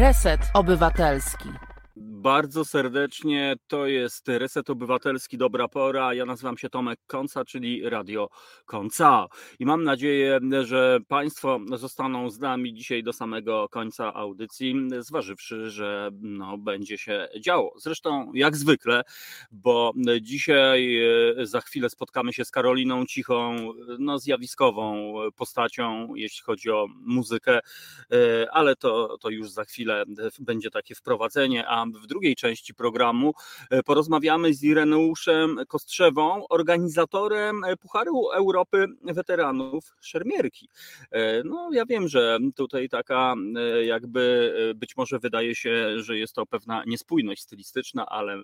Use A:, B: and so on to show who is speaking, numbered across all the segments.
A: Reset Obywatelski.
B: Bardzo serdecznie to jest Reset Obywatelski Dobra Pora. Ja nazywam się Tomek Konca, czyli Radio Konca. I mam nadzieję, że Państwo zostaną z nami dzisiaj do samego końca audycji, zważywszy, że no, będzie się działo. Zresztą jak zwykle, bo dzisiaj e, za chwilę spotkamy się z Karoliną Cichą, no, zjawiskową postacią, jeśli chodzi o muzykę, e, ale to, to już za chwilę będzie takie wprowadzenie, a w drugiej części programu e, porozmawiamy z Ireneuszem Kostrzewą, organizatorem e, Pucharu Europy Weteranów Szermierki. E, no ja wiem, że tutaj taka jakby być może wydaje się, że jest to pewna niespójność stylistyczna, ale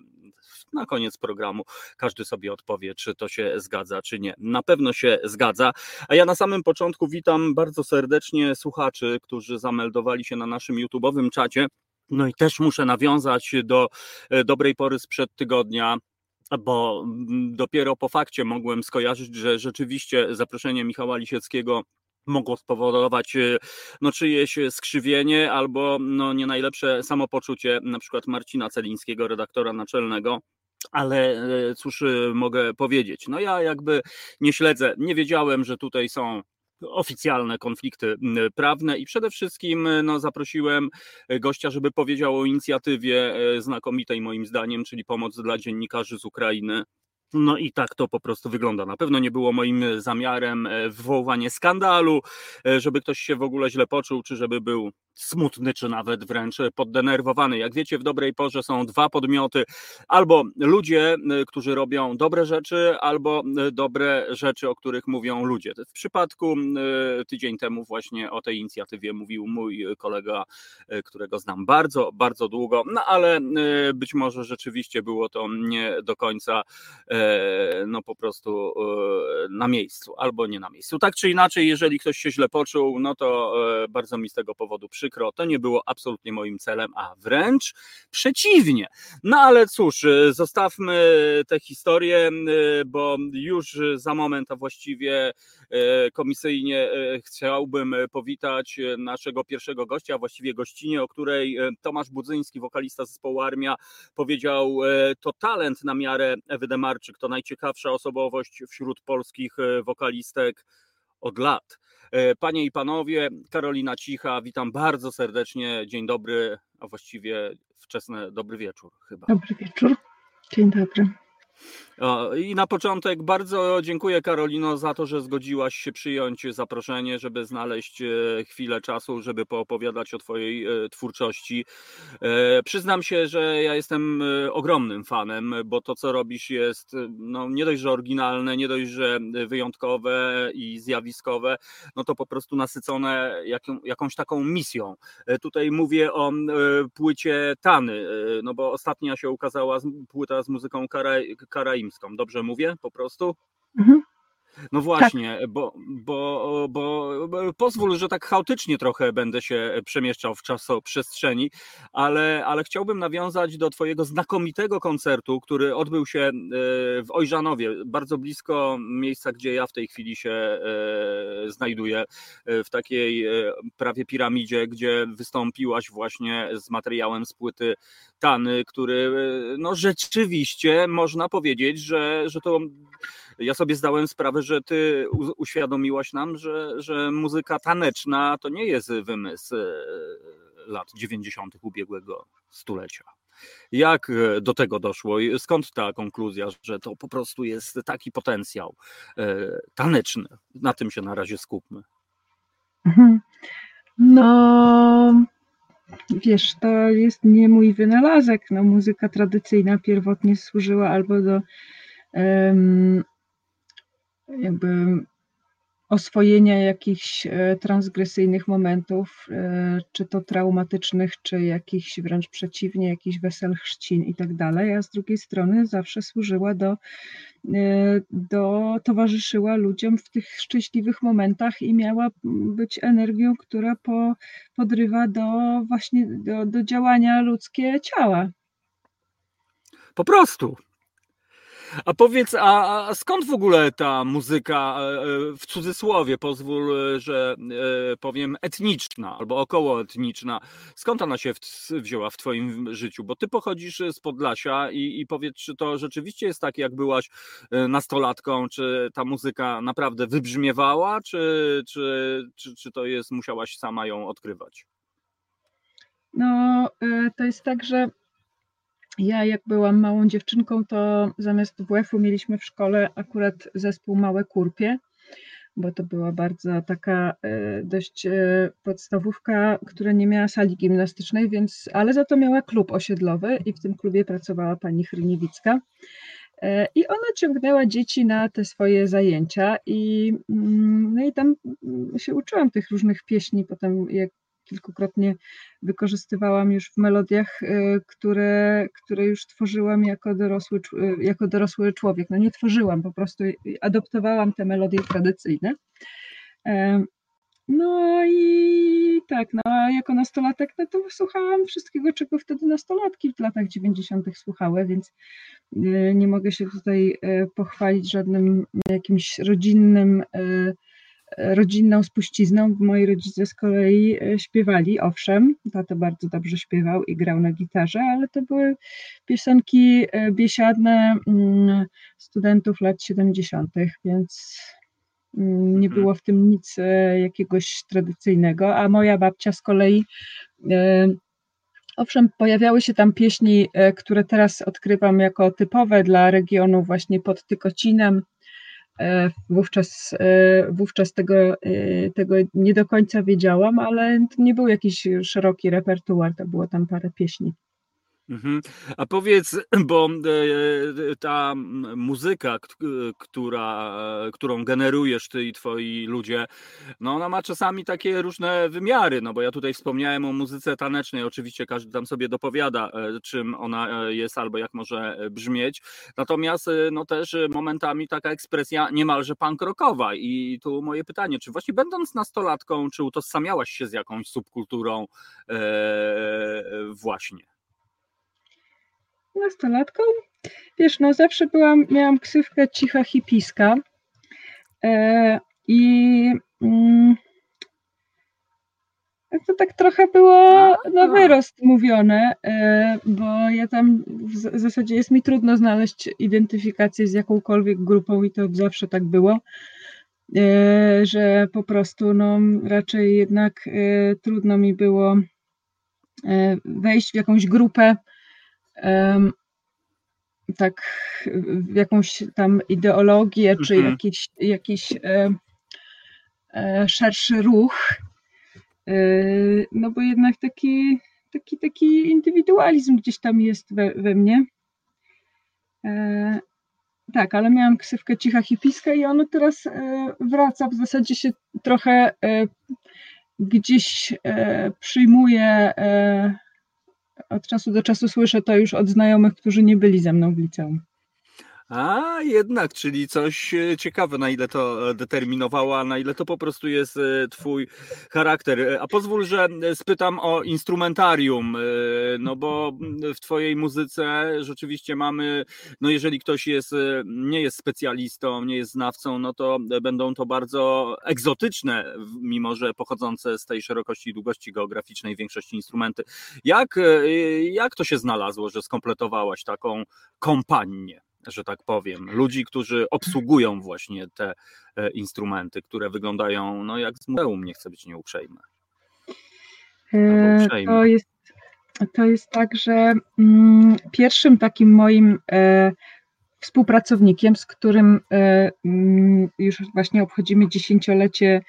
B: na koniec programu każdy sobie odpowie, czy to się zgadza, czy nie. Na pewno się zgadza. A ja na samym początku witam bardzo serdecznie słuchaczy, którzy zameldowali się na naszym YouTube'owym czacie. No i też muszę nawiązać do e, dobrej pory sprzed tygodnia, bo mm, dopiero po fakcie mogłem skojarzyć, że rzeczywiście zaproszenie Michała Lisieckiego mogło spowodować e, no, czyjeś skrzywienie albo no, nie najlepsze samopoczucie na przykład Marcina Celińskiego, redaktora naczelnego. Ale e, cóż mogę powiedzieć? No ja jakby nie śledzę, nie wiedziałem, że tutaj są oficjalne konflikty prawne i przede wszystkim no, zaprosiłem e, gościa, żeby powiedział o inicjatywie e, znakomitej moim zdaniem, czyli pomoc dla dziennikarzy z Ukrainy. No i tak to po prostu wygląda. Na pewno nie było moim zamiarem e, wywoływanie skandalu, żeby ktoś się w ogóle źle poczuł, czy żeby był smutny, czy nawet wręcz poddenerwowany. Jak wiecie, w dobrej porze są dwa podmioty: albo ludzie, y, którzy robią dobre rzeczy, albo y, dobre rzeczy, o których mówią ludzie. W przypadku y, tydzień temu właśnie o tej inicjatywie mówił mój kolega, którego znam bardzo, bardzo długo, no ale być może rzeczywiście było to nie do końca no po prostu na miejscu, albo nie na miejscu. Tak czy inaczej, jeżeli ktoś się źle poczuł, no to bardzo mi z tego powodu przykro przykro, to nie było absolutnie moim celem, a wręcz przeciwnie. No ale cóż, y, zostawmy tę historię, y, bo już za moment, a właściwie y, komisyjnie chciałbym powitać naszego pierwszego gościa, a właściwie gościnie, o której Tomasz Budzyński, wokalista zespołu Armia, powiedział, to talent na miarę Ewy Demarczyk, to najciekawsza osobowość wśród polskich wokalistek od lat. E, panie i panowie, Karolina Cicha, witam bardzo serdecznie. Dzień dobry, a właściwie wczesny dobry wieczór chyba.
C: Dobry wieczór. Dzień dobry.
B: I na początek bardzo dziękuję Karolino za to, że zgodziłaś się przyjąć zaproszenie, żeby znaleźć e, chwilę czasu, żeby poopowiadać o Twojej e, twórczości. E, przyznam się, że ja jestem ogromnym fanem, bo to, co robisz, jest no, nie dość, że oryginalne, nie dość, że wyjątkowe i zjawiskowe, no to po prostu nasycone jaką, jakąś taką misją. Tutaj mówię o płycie Tany, no bo ostatnia się ukazała płyta z muzyką Karaim rzymską. Dobrze mówię po prostu? Mhm. No właśnie, tak. bo, bo, bo, bo, pozwól, że tak chaotycznie trochę będę się przemieszczał w czasoprzestrzeni, ale, ale chciałbym nawiązać do Twojego znakomitego koncertu, który odbył się e, w Ojżanowie, bardzo blisko miejsca, gdzie ja w tej chwili się e, znajduję, e, w takiej prawie piramidzie, gdzie wystąpiłaś właśnie z materiałem z płyty Tany, który no rzeczywiście można powiedzieć, że, że to ja sobie zdałem sprawę, że ty uświadomiłaś nam, że, że muzyka taneczna to nie jest wymysł e, lat 90. ubiegłego stulecia. Jak e, do tego doszło i skąd ta konkluzja, że to po prostu jest taki potencjał e, taneczny? Na tym się na razie skupmy.
C: Mhm. No, wiesz, to jest nie mój wynalazek. No, muzyka tradycyjna pierwotnie służyła albo do um, jakby oswojenia jakichś e, transgresyjnych momentów, e, czy to traumatycznych, czy jakichś wręcz przeciwnie, jakichś wesel chrzcin i tak dalej, a z drugiej strony zawsze służyła do, e, do towarzyszyła ludziom w tych szczęśliwych momentach i miała być energią, która po, podrywa do właśnie do, do działania ludzkie ciała.
B: Po prostu. A powiedz, a, a, skąd w ogóle ta muzyka, e, e, w cudzysłowie pozwól, że powiem etniczna albo okołoetniczna, skąd ona się wzięła w twoim życiu? Bo ty pochodzisz z Podlasia i, i powiedz, czy to rzeczywiście jest tak, jak byłaś nastolatką, czy ta muzyka naprawdę wybrzmiewała, czy, czy, czy, czy to jest, musiałaś sama ją odkrywać?
C: No, to jest tak, że ja jak byłam małą dziewczynką, to zamiast WF-u mieliśmy w szkole akurat zespół Małe Kurpie, bo to była bardzo taka e, dość e, podstawówka, która nie miała sali gimnastycznej, więc, ale za to miała klub osiedlowy i w tym klubie pracowała pani Chryniewicka. E, I ona ciągnęła dzieci na te swoje zajęcia i, mm, no i tam mm, się uczyłam tych różnych pieśni. Potem jak kilkukrotnie wykorzystywałam już w melodiach, y, które, które już tworzyłam jako dorosły, y, jako dorosły człowiek. No nie tworzyłam, po prostu adoptowałam te melodie tradycyjne. No i tak, no a jako nastolatek, no to słuchałam wszystkiego, czego wtedy nastolatki w latach 90. słuchały, więc nie mogę się tutaj pochwalić żadnym jakimś rodzinnym rodzinną spuścizną. Moi rodzice z kolei e, śpiewali, owszem, tato bardzo dobrze śpiewał i grał na gitarze, ale to były piosenki e, biesiadne mm, studentów lat 70., więc mm, nie było w tym nic e, jakiegoś tradycyjnego, a moja babcia z kolei Owszem, pojawiały się tam pieśni, które teraz odkrywam jako typowe dla regionu właśnie pod Tykocinem, wówczas, e, wówczas tego, e, tego nie do końca wiedziałam, ale nie był jakiś szeroki repertuar, to było tam parę pieśni.
B: Mhm. A powiedz, bo e, ta muzyka, która, którą generujesz ty i twoi ludzie, no ona ma czasami takie różne wymiary, no bo ja tutaj wspomniałem o muzyce tanecznej, oczywiście każdy tam sobie dopowiada, e, czym ona e, jest albo jak może brzmieć, natomiast no też momentami taka ekspresja niemalże punk rockowa i tu moje pytanie, czy właśnie będąc nastolatką, czy utożsamiałaś się z jakąś subkulturą właśnie?
C: Nastolatką, wiesz, no zawsze byłam, miałam ksywkę cicha hipiska. E, i mm, to tak trochę było na wyrost mówione, e, bo ja tam w zasadzie jest mi trudno znaleźć identyfikację z jakąkolwiek grupą i to zawsze tak było, e, że po prostu no, raczej jednak e, trudno mi było e, wejść w jakąś grupę, tak jakąś tam ideologię, czy mhm. jakiś, jakiś e, e, szerszy ruch, e, no bo jednak taki, taki, taki indywidualizm gdzieś tam jest we, we mnie. Tak, ale miałam ksywkę cicha hipiska i ono teraz wraca, w zasadzie się trochę gdzieś przyjmuje od czasu do czasu słyszę to już od znajomych, którzy nie byli ze mną w liceum.
B: A jednak, czyli coś e, ciekawe, na ile to e, determinowała, na ile to po prostu jest e, twój charakter. A pozwól, że spytam o instrumentarium, no bo w twojej muzyce rzeczywiście mamy, no jeżeli ktoś jest, nie jest specjalistą, nie jest znawcą, no to będą to bardzo egzotyczne, mimo że pochodzące z tej szerokości i długości geograficznej większości instrumenty. Jak, jak to się znalazło, że skompletowałaś taką kompanię? Że tak powiem, ludzi, którzy obsługują właśnie te e, instrumenty, które wyglądają no jak z muzeum, nie chcę być nieuprzejmy.
C: E, to jest, to jest tak, że mm, pierwszym takim moim e, współpracownikiem, z którym e, mm, już właśnie obchodzimy dziesięciolecie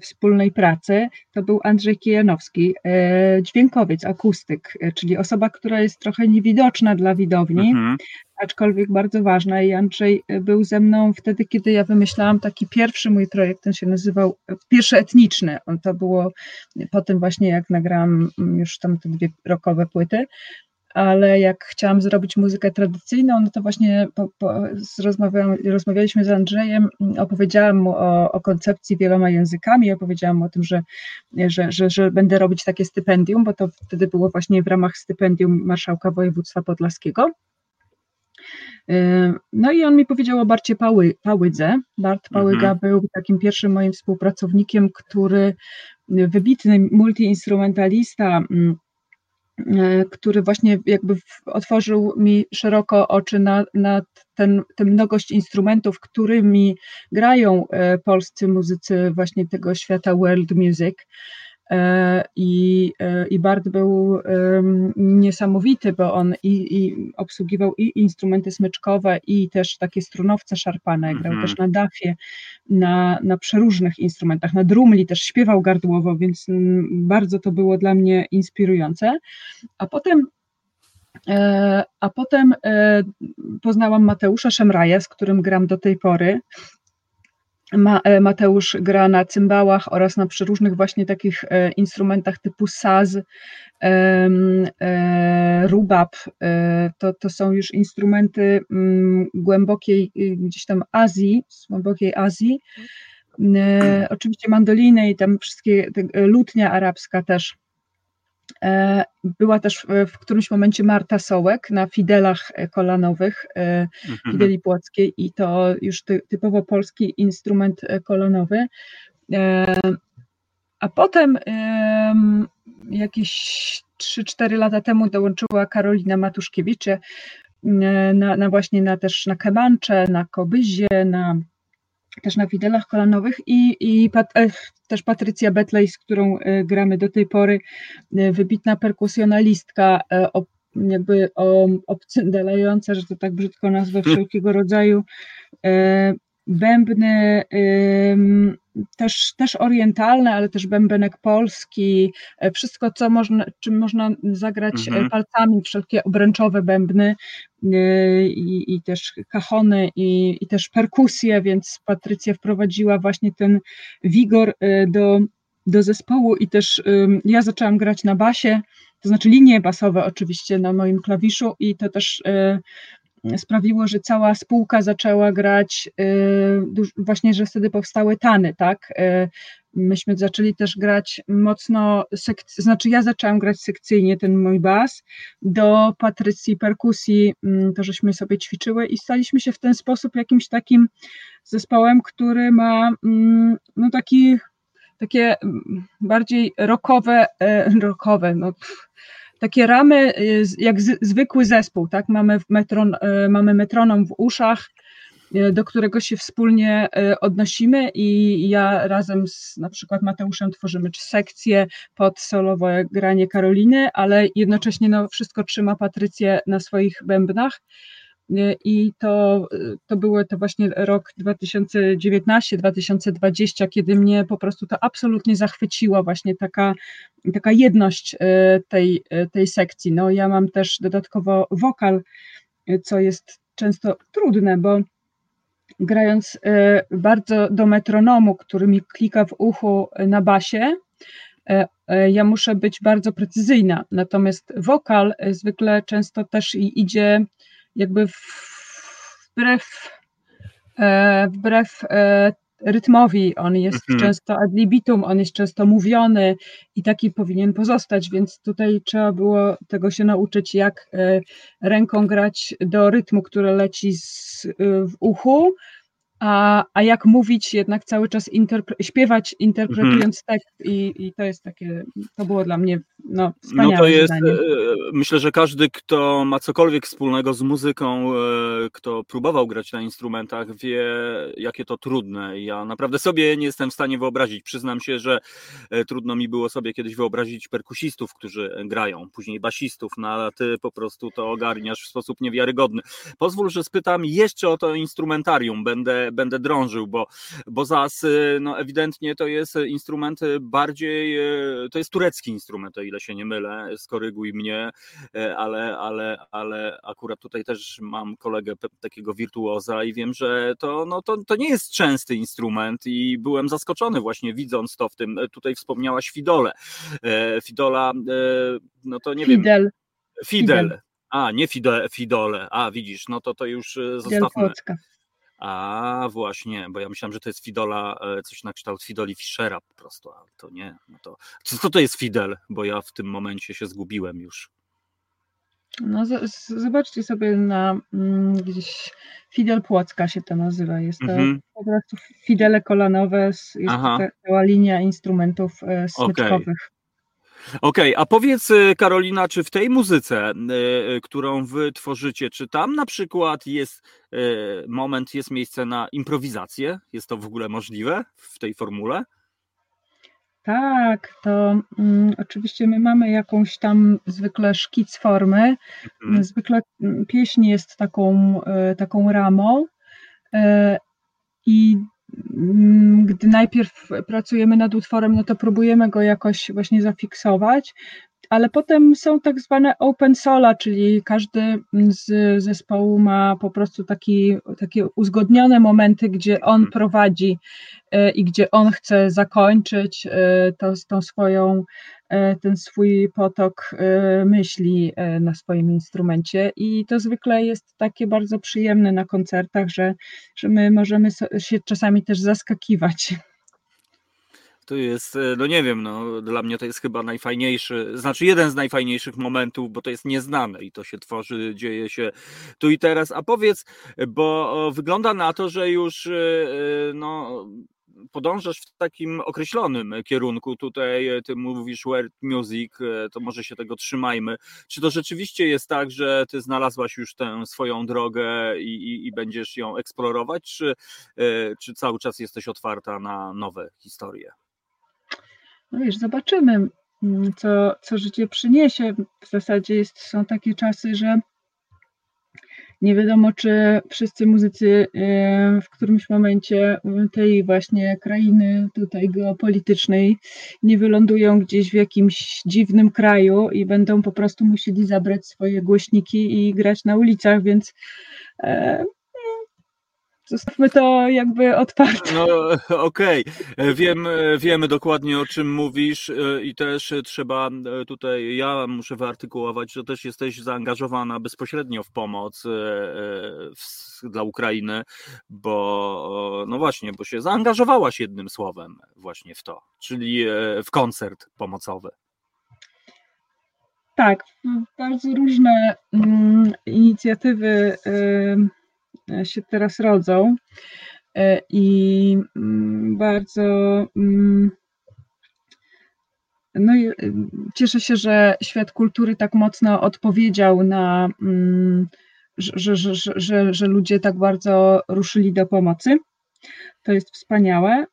C: wspólnej pracy, to był Andrzej Kijanowski, e, dźwiękowiec, akustyk, e, czyli osoba, która jest trochę niewidoczna dla widowni, mhm. aczkolwiek bardzo ważna. I Andrzej był ze mną wtedy, kiedy ja wymyślałam taki pierwszy mój projekt, ten się nazywał Pierwszy Etniczny. On to było po tym właśnie, jak nagrałam już tam te dwie rokowe płyty, ale jak chciałam zrobić muzykę tradycyjną, no to właśnie po, po, rozmawialiśmy z Andrzejem, opowiedziałam mu o, o, koncepcji wieloma językami, opowiedziałam mu o tym, że, że, że, że będę robić takie stypendium, bo to wtedy było właśnie w ramach stypendium Marszałka Województwa Podlaskiego. No i on mi powiedział o Barcie Pały, Pałydze. Bart Pałyga mhm. był takim pierwszym moim współpracownikiem, który wybitny multiinstrumentalista, mm, który właśnie jakby otworzył mi szeroko oczy na, na ten, tę mnogość instrumentów, którymi grają e, polscy muzycy właśnie tego świata world music. E, I, e, i Bart był niesamowity, bo on i, i obsługiwał i instrumenty smyczkowe, i też takie strunowce szarpane, grał mm -hmm. też na dafie, na, na przeróżnych instrumentach, na drumli też śpiewał gardłowo, więc bardzo to było dla mnie inspirujące. A potem e, a potem poznałam Mateusza Szemraja, z którym gram do tej pory. E, Mateusz gra na cymbałach oraz na przeróżnych właśnie takich e, instrumentach typu saz, e, rubab. To, to są już instrumenty mm, głębokiej gdzieś tam Azji, z głębokiej Azji. Oczywiście mandoliny i tam wszystkie, lutnia arabska też była też w którymś momencie Marta Sołek na fidelach e, kolanowych, e, mhm. fideli płockiej i to już typowo polski instrument kolanowy. A potem jakieś 3-4 lata temu dołączyła Karolina Matuszkiewicz na, na właśnie na też na kemancze, na kobyzie, na też na widelach kolanowych i, i pat, e, też Patrycja Betlej, z którą e, gramy do tej pory, e, wybitna perkusjonalistka, jakby obcyndalająca, że to tak brzydko nazwę, wszelkiego rodzaju bębny też, też orientalne, ale też bębenek polski, e, wszystko, co można, czym można zagrać e, mhm. palcami, wszelkie obręczowe bębny e, i, i też kachony i, i też perkusje, więc Patrycja wprowadziła właśnie ten wigor do, do zespołu i też ja zaczęłam grać na basie, to znaczy linie basowe oczywiście na moim klawiszu i to też sprawiło, że cała spółka zaczęła grać, y, właśnie, że wtedy powstały tany, tak? Y, myśmy zaczęli też grać mocno, sekc- znaczy ja zaczęłam grać sekcyjnie ten mój bas, do Patrycji perkusji, mm, to żeśmy sobie ćwiczyły i staliśmy się w ten sposób jakimś takim zespołem, który ma mm, no taki, takie mm, bardziej rockowe, e, rockowe, no pff, takie ramy y, jak z, zwykły zespół, tak? Mamy, metron, y, mamy metronom w uszach, y, do którego się wspólnie odnosimy i ja razem z na przykład Mateuszem tworzymy sekcję pod solowe granie Karoliny, ale jednocześnie no, wszystko trzyma Patrycję na swoich bębnach. I to, to był to właśnie rok 2019-2020, kiedy mnie po prostu to absolutnie zachwyciła właśnie taka, taka jedność e, tej, tej sekcji. No, ja mam też dodatkowo wokal, co jest często trudne, bo grając bardzo do metronomu, który mi klika w uchu na basie, ja muszę być bardzo precyzyjna. Natomiast wokal zwykle często też idzie jakby wbrew, e, wbrew e, rytmowi, on jest mhm. często ad libitum, on jest często mówiony i taki powinien pozostać, więc tutaj trzeba było tego się nauczyć, jak e, ręką grać do rytmu, który leci z, w uchu, a, a jak mówić jednak cały czas interpre śpiewać, interpretując mhm. tekst i, i to jest takie, to było dla mnie no, wspaniałe No to jest, zdanie. E,
B: myślę, że każdy, kto ma cokolwiek wspólnego z muzyką, e, kto próbował grać na instrumentach, wie, jakie to trudne. Ja naprawdę sobie nie jestem w stanie wyobrazić. Przyznam się, że e, trudno mi było sobie kiedyś wyobrazić perkusistów, którzy grają, później basistów, no ale ty po prostu to ogarniasz w sposób niewiarygodny. Pozwól, że spytam jeszcze o to instrumentarium. Będę będę drążył, bo, bo ZAS y, no ewidentnie to jest instrument bardziej, y, to jest turecki instrument, o ile się nie mylę, skoryguj mnie, y, ale, ale, ale akurat tutaj też mam kolegę takiego wirtuoza i wiem, że to, no, to, to nie jest częsty instrument i byłem zaskoczony właśnie widząc to w tym, tutaj wspomniałaś Fidole. Fidola, no to nie
C: Fidel.
B: wiem. Fidel. Fidel. A, nie Fidole, Fidole. A, widzisz, no to to już zostawmy. A właśnie, bo ja myślałem, że to jest Fidola, e, coś na kształt Fidoli Fischera po prostu, a to nie. No to, co to jest Fidel? Bo ja w tym momencie się zgubiłem już.
C: No, zobaczcie sobie na mm, gdzieś Fidel Płocka się to nazywa. Jest to mhm. po prostu fidele kolanowe, jest Aha. cała linia instrumentów e, smyczkowych.
B: Okej, okay, a powiedz y, Karolina, czy w tej muzyce, y, którą wy tworzycie, czy tam na przykład jest y, moment, jest miejsce na improwizację? Jest to w ogóle możliwe w tej formule?
C: Tak, to mm, oczywiście my mamy jakąś tam zwykle szkic formy. Mhm. Zwykle mm, pieśń jest taką, e, taką ramą. I gdy najpierw pracujemy nad utworem, no to próbujemy go jakoś właśnie zafiksować, ale potem są tak zwane open sola, czyli każdy z zespołu ma po prostu taki, takie uzgodnione momenty, gdzie on mhm. prowadzi e, i gdzie on chce zakończyć e, to, tą swoją, e, ten swój potok myśli na swoim instrumencie. I to zwykle jest takie bardzo przyjemne na koncertach, że, że my możemy się czasami też zaskakiwać.
B: To jest, e, no nie wiem, no dla mnie to jest chyba najfajniejszy, znaczy jeden z najfajniejszych momentów, bo to jest nieznane i to się tworzy, dzieje się tu i teraz. A powiedz, bo wygląda na to, że już e, e, no, podążasz w takim określonym kierunku. Tutaj ty mówisz world music, to może się tego trzymajmy. Czy to rzeczywiście jest tak, że ty znalazłaś już tę swoją drogę i, i, i będziesz ją eksplorować, czy, czy cały czas jesteś otwarta na nowe historie?
C: No wiesz, zobaczymy, mm, co, co życie przyniesie. W zasadzie jest, są takie czasy, że nie wiadomo, czy wszyscy muzycy e, w którymś momencie tej właśnie krainy tutaj geopolitycznej nie wylądują gdzieś w jakimś dziwnym kraju i będą po prostu musieli zabrać swoje głośniki i grać na ulicach, więc e, Zostawmy to jakby otwarte.
B: No okej, okay. Wiem, wiemy dokładnie o czym mówisz e, i też trzeba e, tutaj, ja muszę wyartykułować, że też jesteś zaangażowana bezpośrednio w pomoc e, dla Ukrainy, bo no właśnie, bo się zaangażowałaś jednym słowem właśnie w to, czyli w koncert pomocowy.
C: Tak, bardzo różne mm, inicjatywy E, się teraz rodzą e, i mm, bardzo mm, no i e, cieszę się, że świat kultury tak mocno odpowiedział na, mm, że, że, że, że, że ludzie tak bardzo ruszyli do pomocy. To jest wspaniałe.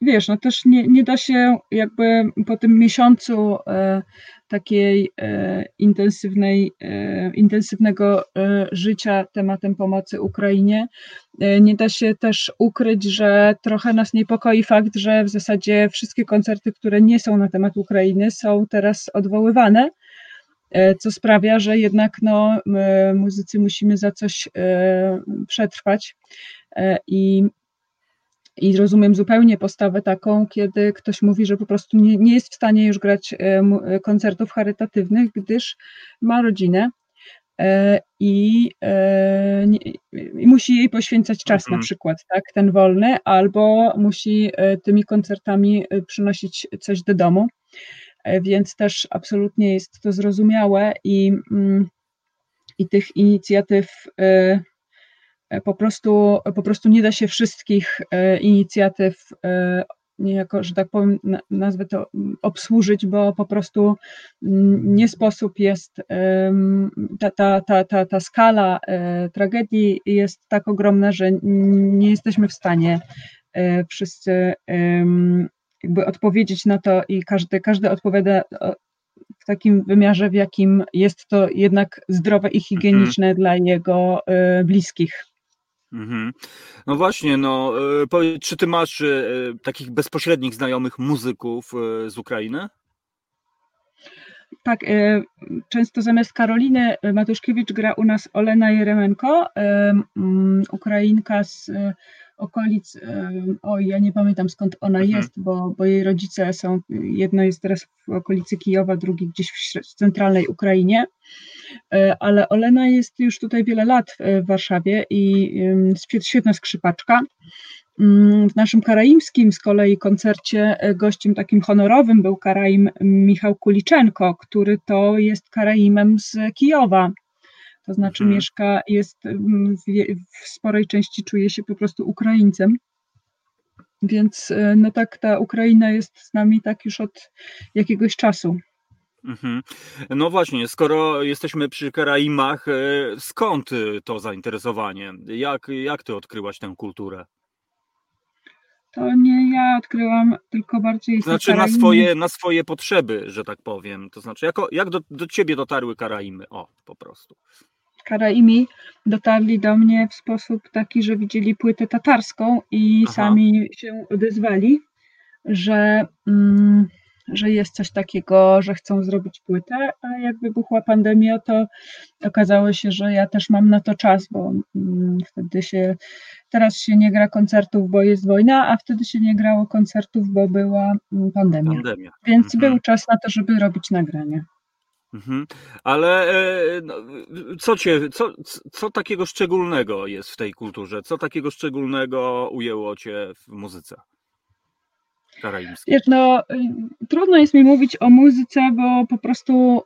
C: Wiesz, no też nie, nie da się jakby po tym miesiącu takiej e, intensywnej, e, intensywnego e, życia tematem pomocy Ukrainie. Nie da się też ukryć, że trochę nas niepokoi fakt, że w zasadzie wszystkie koncerty, które nie są na temat Ukrainy, są teraz odwoływane co sprawia, że jednak no, muzycy musimy za coś przetrwać. I i rozumiem zupełnie postawę taką, kiedy ktoś mówi, że po prostu nie, nie jest w stanie już grać e, e, koncertów charytatywnych, gdyż ma rodzinę e, i, i musi jej poświęcać czas na mhm. przykład, tak, ten wolny, albo musi tymi koncertami przynosić coś do domu. Więc też absolutnie jest to zrozumiałe i, mm, i tych inicjatyw po prostu, po prostu nie da się wszystkich e, inicjatyw e, niejako, że tak powiem, nazwę to obsłużyć, bo po prostu nie sposób jest, ta, ta, ta, ta, ta skala tragedii jest tak ogromna, że nie jesteśmy w stanie wszyscy jakby odpowiedzieć na to i każdy, każdy odpowiada w takim wymiarze, w jakim jest to jednak zdrowe i higieniczne mhm. dla jego bliskich.
B: Mhm. No właśnie, no e, powiedz, czy ty masz e, takich bezpośrednich znajomych muzyków e, z Ukrainy?
C: Tak, często zamiast Karoliny Matuszkiewicz gra u nas Olena Jeremenko, Ukrainka z okolic, oj, ja nie pamiętam skąd ona mhm. jest, bo, bo jej rodzice są, jedno jest teraz w okolicy Kijowa, drugi gdzieś w centralnej Ukrainie. E, ale Olena jest już tutaj wiele lat w Warszawie i świetna skrzypaczka. Mm, w naszym karaimskim z kolei koncercie e, gościem takim honorowym był karaim Michał Kuliczenko, który to jest karaimem z Kijowa. To znaczy
B: Mhm.
C: mieszka, jest mm, w, sporej części czuje się po prostu Ukraińcem. Więc e, no tak, ta Ukraina jest z nami tak już od jakiegoś czasu.
B: Mhm. No właśnie, skoro jesteśmy przy Karaimach, e, skąd y, to zainteresowanie? Jak, jak ty odkryłaś tę kulturę?
C: To nie ja odkryłam, tylko bardziej te
B: Znaczy na swoje, na swoje potrzeby, że tak powiem. To znaczy, jako, jak do, do ciebie dotarły Karaimy? O, po prostu.
C: Karaimi dotarli do mnie w sposób taki, że widzieli płytę tatarską i
B: Aha.
C: sami się odezwali, że, mm, że jest coś takiego, że chcą zrobić płytę, a jak wybuchła pandemia, to okazało się, że ja też mam na to czas, bo mm, wtedy się, teraz się nie gra koncertów, bo jest wojna, a wtedy się nie grało koncertów, bo była mm, pandemia.
B: Pandemia.
C: Więc
B: Mhm.
C: był czas na to, żeby robić nagrania.
B: Mhm. Ale e, no, co, cię, co, co takiego szczególnego jest w tej kulturze? Co takiego szczególnego ujęło cię w muzyce karaimskiej?
C: Wiesz, no, trudno jest mi mówić o muzyce, bo po prostu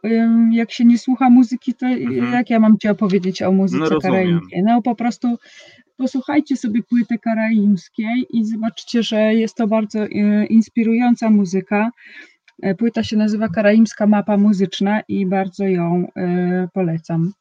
C: jak się nie słucha muzyki, to
B: Mhm.
C: jak ja mam ci opowiedzieć o muzyce
B: No,
C: karaimskiej? No po prostu posłuchajcie sobie płyty karaimskiej i zobaczcie, że jest to bardzo y, inspirująca muzyka. E, Płyta się nazywa Karaimska Mapa Muzyczna i bardzo ją y, polecam.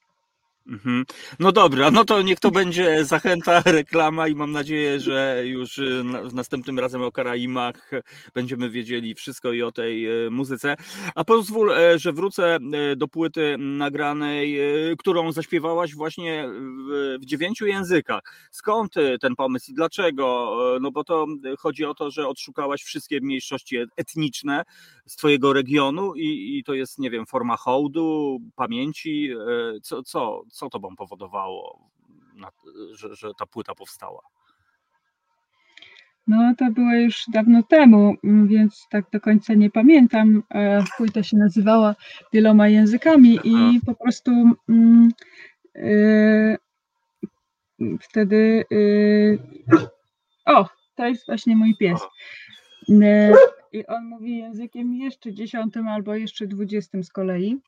B: Mhm. No dobra, no to niech to będzie zachęta, reklama i mam nadzieję, że już y, na- następnym razem o Karaimach będziemy wiedzieli wszystko i o tej e, muzyce. A pozwól, e, że wrócę e, do płyty nagranej, e, którą zaśpiewałaś właśnie w, dziewięciu językach. Skąd ten pomysł i dlaczego? No bo to chodzi o to, że odszukałaś wszystkie mniejszości et- etniczne z twojego regionu i, i to jest, nie wiem, forma hołdu, pamięci. e, Co, co, co tobą powodowało, na, że, że ta płyta powstała?
C: No, to było już dawno temu, mm, więc tak do końca nie pamiętam. E, Płyta się nazywała wieloma językami i po prostu mm, e, wtedy. e, o, to jest właśnie mój pies. I on mówi językiem jeszcze dziesiątym albo jeszcze dwudziestym z kolei.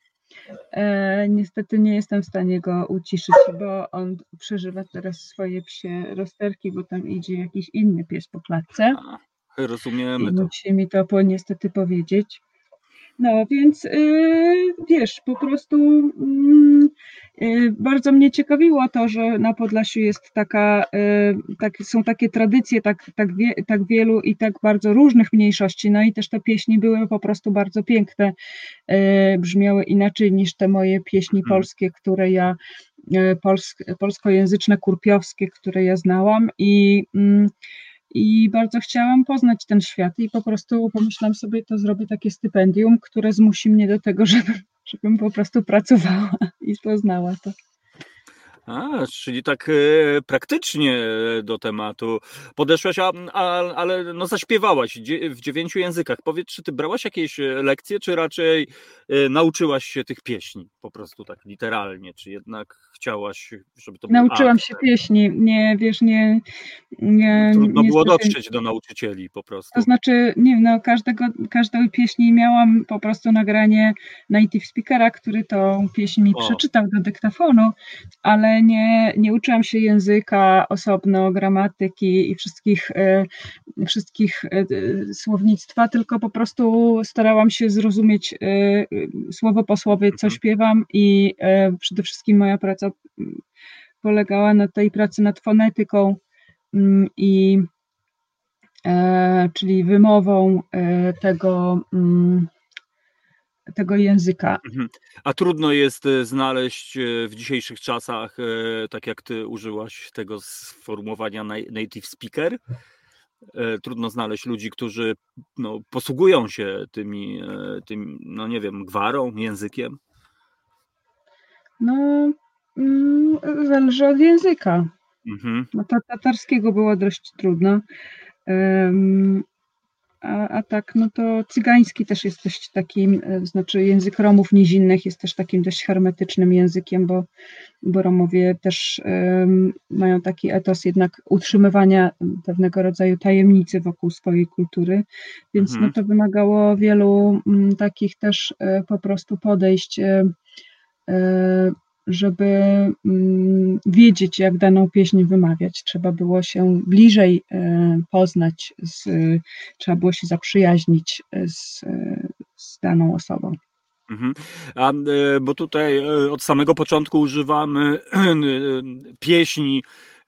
C: E, niestety nie jestem w stanie go uciszyć, bo on przeżywa teraz swoje psie rozterki, bo tam idzie jakiś inny pies po klatce.
B: Rozumiemy
C: I
B: to.
C: musi mi to po, niestety powiedzieć. No więc yy, wiesz, po prostu mm, yy, bardzo mnie ciekawiło to, że na Podlasiu jest taka, yy, tak, są takie tradycje tak, tak, wie, tak wielu i tak bardzo różnych mniejszości. No i też te pieśni były po prostu bardzo piękne, yy, brzmiały inaczej niż te moje pieśni
B: Mhm.
C: polskie, które ja, polsk, polskojęzyczne, kurpiowskie, które ja znałam i mm, i bardzo chciałam poznać ten świat i po prostu pomyślałam sobie, to zrobię takie stypendium, które zmusi mnie do tego, żebym, żebym po prostu pracowała i poznała to.
B: A, czyli tak e, praktycznie do tematu podeszłaś, a, a, ale no zaśpiewałaś w dziewięciu językach. Powiedz, czy ty brałaś jakieś e, lekcje, czy raczej e, nauczyłaś się tych pieśni po prostu tak literalnie, czy jednak chciałaś, żeby to
C: Nauczyłam się pieśni, nie, wiesz, nie... nie
B: Trudno było
C: niestety-
B: dotrzeć do nauczycieli po prostu.
C: To znaczy, nie wiem, no każdego, każdej pieśni miałam po prostu nagranie native speakera, który tą pieśń mi
B: O.
C: przeczytał do dyktafonu, ale nie, nie uczyłam się języka osobno, gramatyki i wszystkich, e, wszystkich e, e, słownictwa, tylko po prostu starałam się zrozumieć słowo po słowie, co
B: Mhm.
C: śpiewam i przede wszystkim moja praca polegała na tej pracy nad fonetyką mm, i czyli wymową tego, mm, tego języka.
B: Mhm. A trudno jest e, znaleźć e, w dzisiejszych czasach, e, tak jak ty użyłaś tego sformułowania na- native speaker, trudno znaleźć ludzi, którzy no, posługują się tymi, tym, no nie wiem, gwarą, językiem.
C: No, mm, zależy od języka.
B: Mhm.
C: No tatarskiego było dość trudno. A, a tak, no to cygański też jest dość takim, e, znaczy język Romów nizinnych jest też takim dość hermetycznym językiem, bo, bo Romowie też um, mają taki etos jednak utrzymywania pewnego rodzaju tajemnicy wokół swojej kultury, więc
B: Mhm.
C: no to wymagało wielu m, takich też e, po prostu podejść e, e, żeby mm, wiedzieć, jak daną pieśń wymawiać. Trzeba było się bliżej e, poznać, z, trzeba było się zaprzyjaźnić z, z daną osobą.
B: Mhm. A, e, bo tutaj e, od samego początku używamy pieśni,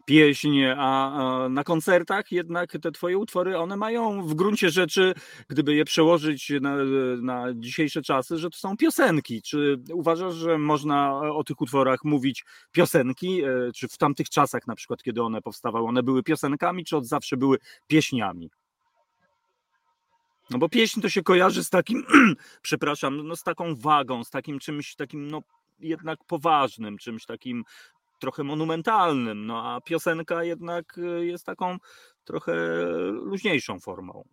B: pieśń, a na koncertach jednak te twoje utwory, one mają w gruncie rzeczy, gdyby je przełożyć na, na dzisiejsze czasy, że to są piosenki. Czy uważasz, że można o tych utworach mówić piosenki? E, Czy w tamtych czasach na przykład, kiedy one powstawały, one były piosenkami, czy od zawsze były pieśniami? No bo pieśń to się kojarzy z takim, przepraszam, no z taką wagą, z takim czymś takim, no jednak poważnym, czymś takim trochę monumentalnym, no a piosenka jednak y, jest taką trochę luźniejszą formą.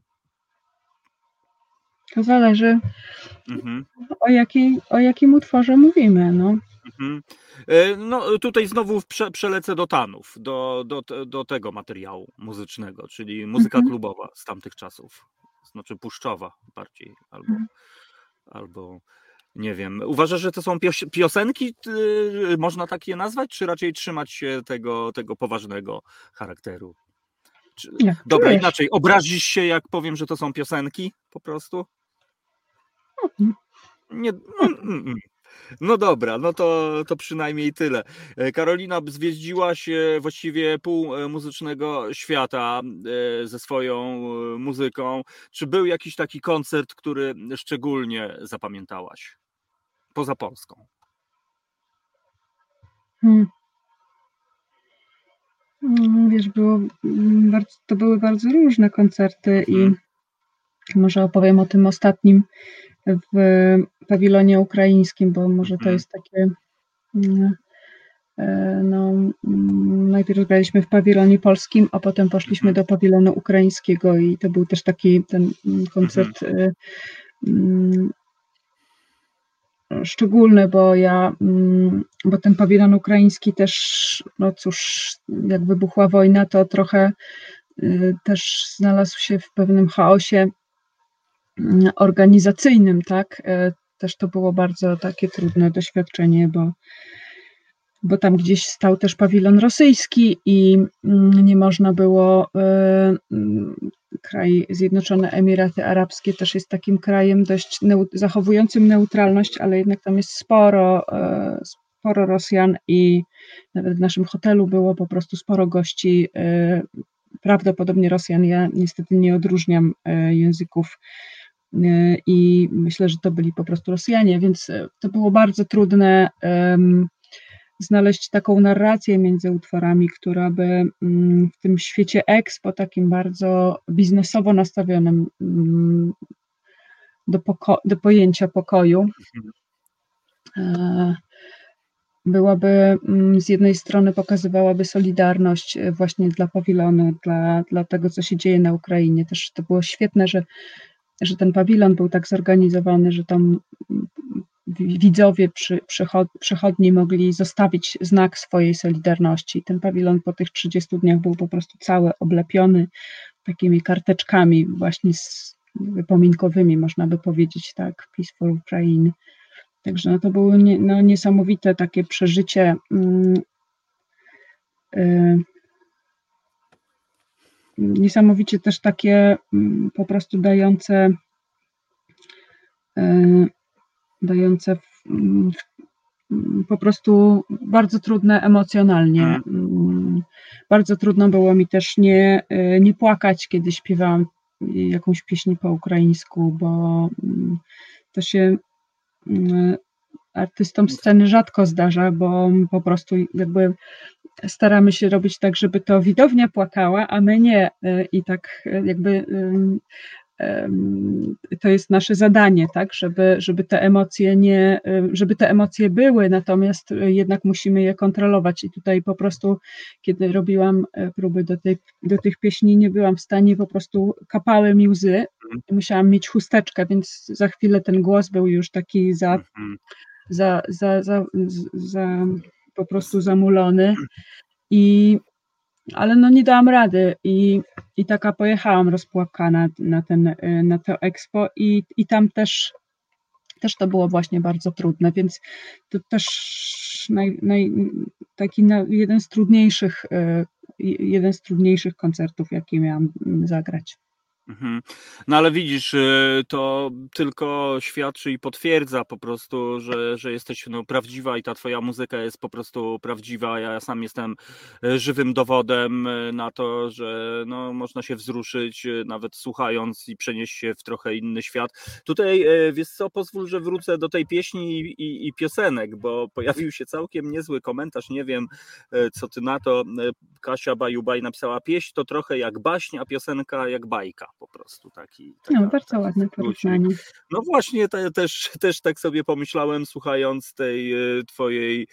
C: To zależy,
B: Mhm.
C: o, jakiej, o jakim utworze mówimy. No.
B: Mhm. E, No tutaj znowu prze, przelecę do Tanów, do, do, do tego materiału muzycznego, czyli muzyka
C: Mhm.
B: klubowa z tamtych czasów, znaczy puszczowa bardziej, albo,
C: Mhm.
B: albo nie wiem. Uważasz, że to są pios- piosenki, y, można tak je nazwać, czy raczej trzymać się tego, tego poważnego charakteru? Czy...
C: Jak
B: Dobra, inaczej, obrazisz się, jak powiem, że to są piosenki po prostu?
C: Mhm.
B: Nie. mm, mm, mm. No dobra, no to, to przynajmniej tyle. E, Karolina zwiedziła się właściwie pół e, muzycznego świata e, ze swoją muzyką. Czy był jakiś taki koncert, który szczególnie zapamiętałaś? Poza Polską.
C: Hmm. Mm, Wiesz, było mm, bardzo, to były bardzo różne koncerty i
B: Mhm.
C: może opowiem o tym ostatnim w pawilonie ukraińskim, bo może to
B: Mhm.
C: jest takie. mm, e, No, najpierw graliśmy w pawilonie polskim, a potem poszliśmy
B: Mhm.
C: do pawilonu ukraińskiego i to był też taki ten koncert e, mm, szczególny, bo ja, mm, bo ten pawilon ukraiński też, no cóż, jak wybuchła wojna, to trochę y, też znalazł się w pewnym chaosie mm, organizacyjnym, tak? E, Też to było bardzo takie trudne doświadczenie, bo, bo tam gdzieś stał też pawilon rosyjski i mm, nie można było. Kraj Zjednoczone Emiraty Arabskie też jest takim krajem dość neu- zachowującym neutralność, ale jednak tam jest sporo, e, sporo Rosjan i nawet w naszym hotelu było po prostu sporo gości, e, prawdopodobnie Rosjan. Ja niestety nie odróżniam e, języków i myślę, że to byli po prostu Rosjanie, więc to było bardzo trudne znaleźć taką narrację między utworami, która by mm, w tym świecie expo, takim bardzo biznesowo nastawionym mm, do, poko- do pojęcia pokoju, e, byłaby mm, z jednej strony pokazywałaby solidarność e, właśnie dla pawilonu, dla, dla tego, co się dzieje na Ukrainie. Też to było świetne, że, że ten pawilon był tak zorganizowany, że tam widzowie przy, przychod, przychodni mogli zostawić znak swojej solidarności. Ten pawilon po tych 30 dniach był po prostu cały oblepiony takimi karteczkami właśnie z, wypominkowymi, można by powiedzieć tak, Peaceful Ukraine. Także no to było nie, no, niesamowite takie przeżycie. mm, y, Niesamowicie też takie mm, po prostu dające, y, dające w- w- po prostu bardzo trudne emocjonalnie.
B: Mhm.
C: Mm, Bardzo trudno było mi też nie, y, nie płakać, kiedy śpiewałam jakąś pieśń po ukraińsku, bo mm, to się mm, artystom sceny rzadko zdarza, bo po prostu jakby staramy się robić tak, żeby to widownia płakała, a my nie. Y, I tak y, jakby to jest nasze zadanie, tak, żeby, żeby te emocje nie, żeby te emocje były, natomiast y, jednak musimy je kontrolować. I tutaj po prostu, kiedy robiłam y, próby do, tej, do tych pieśni, nie byłam w stanie, po prostu kapały mi łzy mhm. musiałam mieć chusteczkę, więc za chwilę ten głos był już taki za, mhm. za, za, za, za po prostu zamulony. I, ale no nie dałam rady i, i taka pojechałam rozpłakana na, ten, na to expo i, i tam też też to było właśnie bardzo trudne, więc to też naj, naj, taki jeden z trudniejszych, e, jeden z trudniejszych koncertów, jakie miałam zagrać.
B: Mhm. No ale widzisz, y, to tylko świadczy i potwierdza po prostu, że, że jesteś no, prawdziwa i ta twoja muzyka jest po prostu prawdziwa. Ja sam jestem y, żywym dowodem y, na to, że no, można się wzruszyć nawet słuchając i przenieść się w trochę inny świat. Tutaj wiesz co, pozwól, że wrócę do tej pieśni i, i, i piosenek, bo pojawił się całkiem niezły komentarz, nie wiem co ty na to. Kasia Bajubaj napisała, pieśń to trochę jak baśń, a piosenka jak bajka po prostu taki.
C: Taka, no, bardzo ładne porównanie.
B: No właśnie, te, też, też tak sobie pomyślałem, słuchając tej e, twojej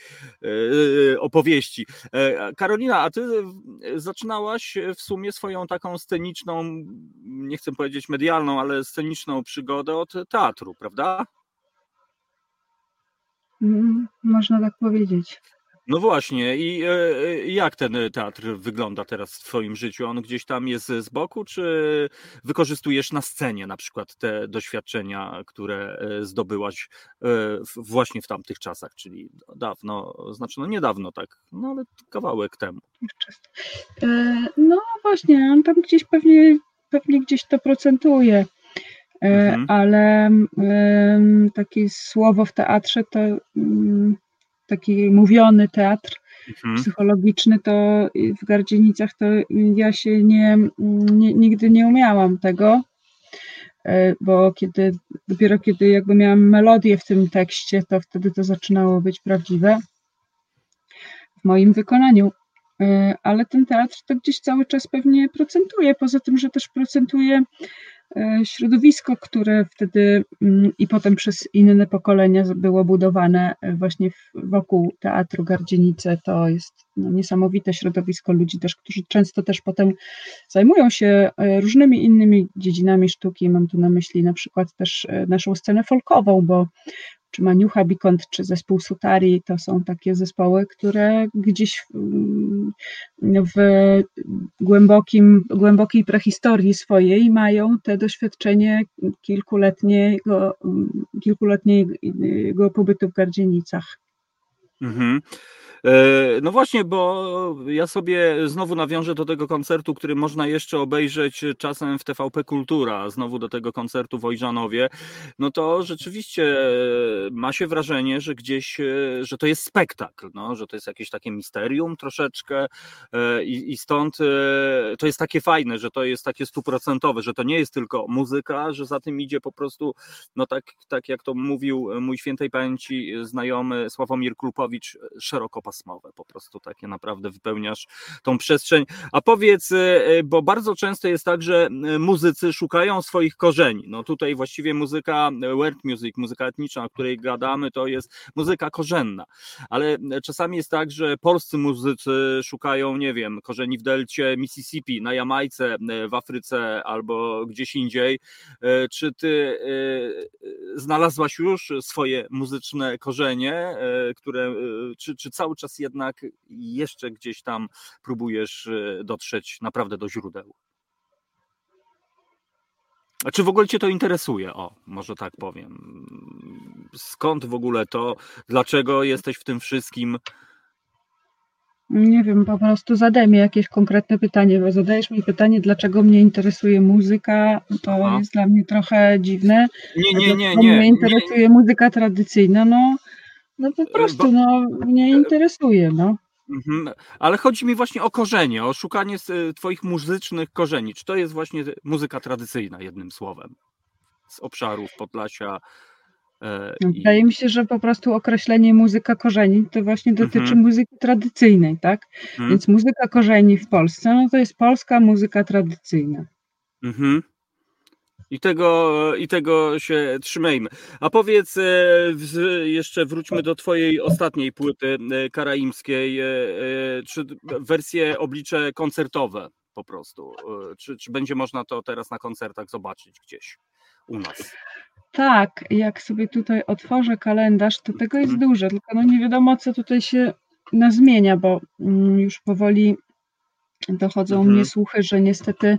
B: e, opowieści. E, Karolina, a ty zaczynałaś w sumie swoją taką sceniczną, nie chcę powiedzieć medialną, ale sceniczną przygodę od teatru, prawda?
C: Mm, można tak powiedzieć.
B: No właśnie, i e, jak ten teatr wygląda teraz w Twoim życiu? On gdzieś tam jest z boku, czy wykorzystujesz na scenie na przykład te doświadczenia, które e, zdobyłaś e, właśnie w tamtych czasach, czyli dawno, znaczy no niedawno tak, no ale kawałek temu.
C: No właśnie, on tam gdzieś pewnie, pewnie gdzieś to procentuje. Mhm. Ale takie słowo w teatrze to mm, taki mówiony teatr mhm. psychologiczny, to w Gardzienicach to ja się nie, nie, nigdy nie umiałam tego, e, bo kiedy, dopiero kiedy jakby miałam melodię w tym tekście, to wtedy to zaczynało być prawdziwe w moim wykonaniu. E, ale ten teatr to gdzieś cały czas pewnie procentuje, poza tym, że też procentuje środowisko, które wtedy mm, i potem przez inne pokolenia było budowane e, właśnie wokół Teatru Gardzienice, to jest no, niesamowite środowisko ludzi też, którzy często też potem zajmują się e, różnymi innymi dziedzinami sztuki. Mam tu na myśli na przykład też naszą scenę folkową, bo czy Maniucha Bikont, czy zespół Sutari, to są takie zespoły, które gdzieś w głębokim, głębokiej prehistorii swojej mają te doświadczenie kilkuletniego, kilkuletniego pobytu w Gardzienicach.
B: Mhm. E, no właśnie, bo ja sobie znowu nawiążę do tego koncertu, który można jeszcze obejrzeć czasem w TVP Kultura, znowu do tego koncertu w Ojżanowie. No to rzeczywiście ma się wrażenie, że gdzieś, e, że to jest spektakl, no, że to jest jakieś takie misterium troszeczkę e, i, i stąd to jest takie fajne, że to jest takie stuprocentowe, że to nie jest tylko muzyka, że za tym idzie po prostu, no tak, tak jak to mówił mój świętej pamięci znajomy Sławomir Klupowicz, szeroko pasmowe, po prostu takie naprawdę wypełniasz tą przestrzeń. A powiedz, e, e, bo bardzo często jest tak, że e, muzycy szukają swoich korzeni. No tutaj właściwie muzyka world music, muzyka etniczna, o której gadamy, to jest muzyka korzenna, ale czasami jest tak, że polscy muzycy szukają, nie wiem, korzeni w delcie Mississippi, na Jamajce, w Afryce albo gdzieś indziej. Czy ty znalazłaś już swoje muzyczne korzenie, które, czy, czy cały czas czas jednak jeszcze gdzieś tam próbujesz e, dotrzeć naprawdę do źródeł. A czy w ogóle Cię to interesuje? O, może tak powiem. Skąd w ogóle to? Dlaczego jesteś w tym wszystkim?
C: Nie wiem, po prostu zadaj mi jakieś konkretne pytanie, bo zadajesz mi pytanie, dlaczego mnie interesuje muzyka, to Aha. jest dla mnie trochę dziwne.
B: Nie, nie, nie, nie.
C: Mnie interesuje nie. muzyka tradycyjna, no no po e, prostu, no, mnie interesuje, no.
B: Mhm. Ale chodzi mi właśnie o korzenie, o szukanie e, Twoich muzycznych korzeni. Czy to jest właśnie muzyka tradycyjna, jednym słowem, z obszarów Podlasia?
C: E, no, Wydaje i... mi się, że po prostu określenie muzyka korzeni to właśnie dotyczy mhm. muzyki tradycyjnej, tak? Mhm. Więc muzyka korzeni w Polsce, no to jest polska muzyka tradycyjna. Mhm.
B: I tego, I tego się trzymajmy. A powiedz, e, jeszcze wróćmy do Twojej ostatniej płyty e, karaimskiej, e, czy wersje oblicze koncertowe. po prostu? Czy, czy będzie można to teraz na koncertach zobaczyć gdzieś u nas?
C: Tak, jak sobie tutaj otworzę kalendarz, to tego jest
B: Mhm.
C: dużo, tylko no nie wiadomo, co tutaj się nazmienia, bo mm, już powoli dochodzą
B: Mhm.
C: mnie słuchy, że niestety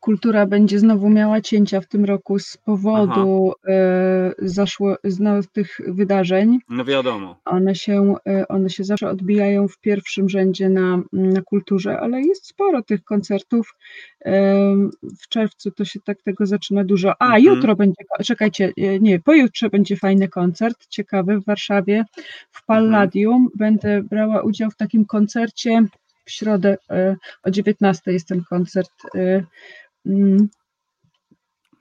C: kultura będzie znowu miała cięcia w tym roku z powodu e, zaszło, no, tych wydarzeń.
B: No wiadomo.
C: One się, e, one się zawsze odbijają w pierwszym rzędzie na, na kulturze, ale jest sporo tych koncertów. Em, W czerwcu to się tak tego zaczyna dużo. A,
B: Mhm.
C: jutro będzie, czekajcie, nie, pojutrze będzie fajny koncert, ciekawy w Warszawie, w Palladium. Będę brała udział w takim koncercie w środę o 19 jest ten koncert. Mm,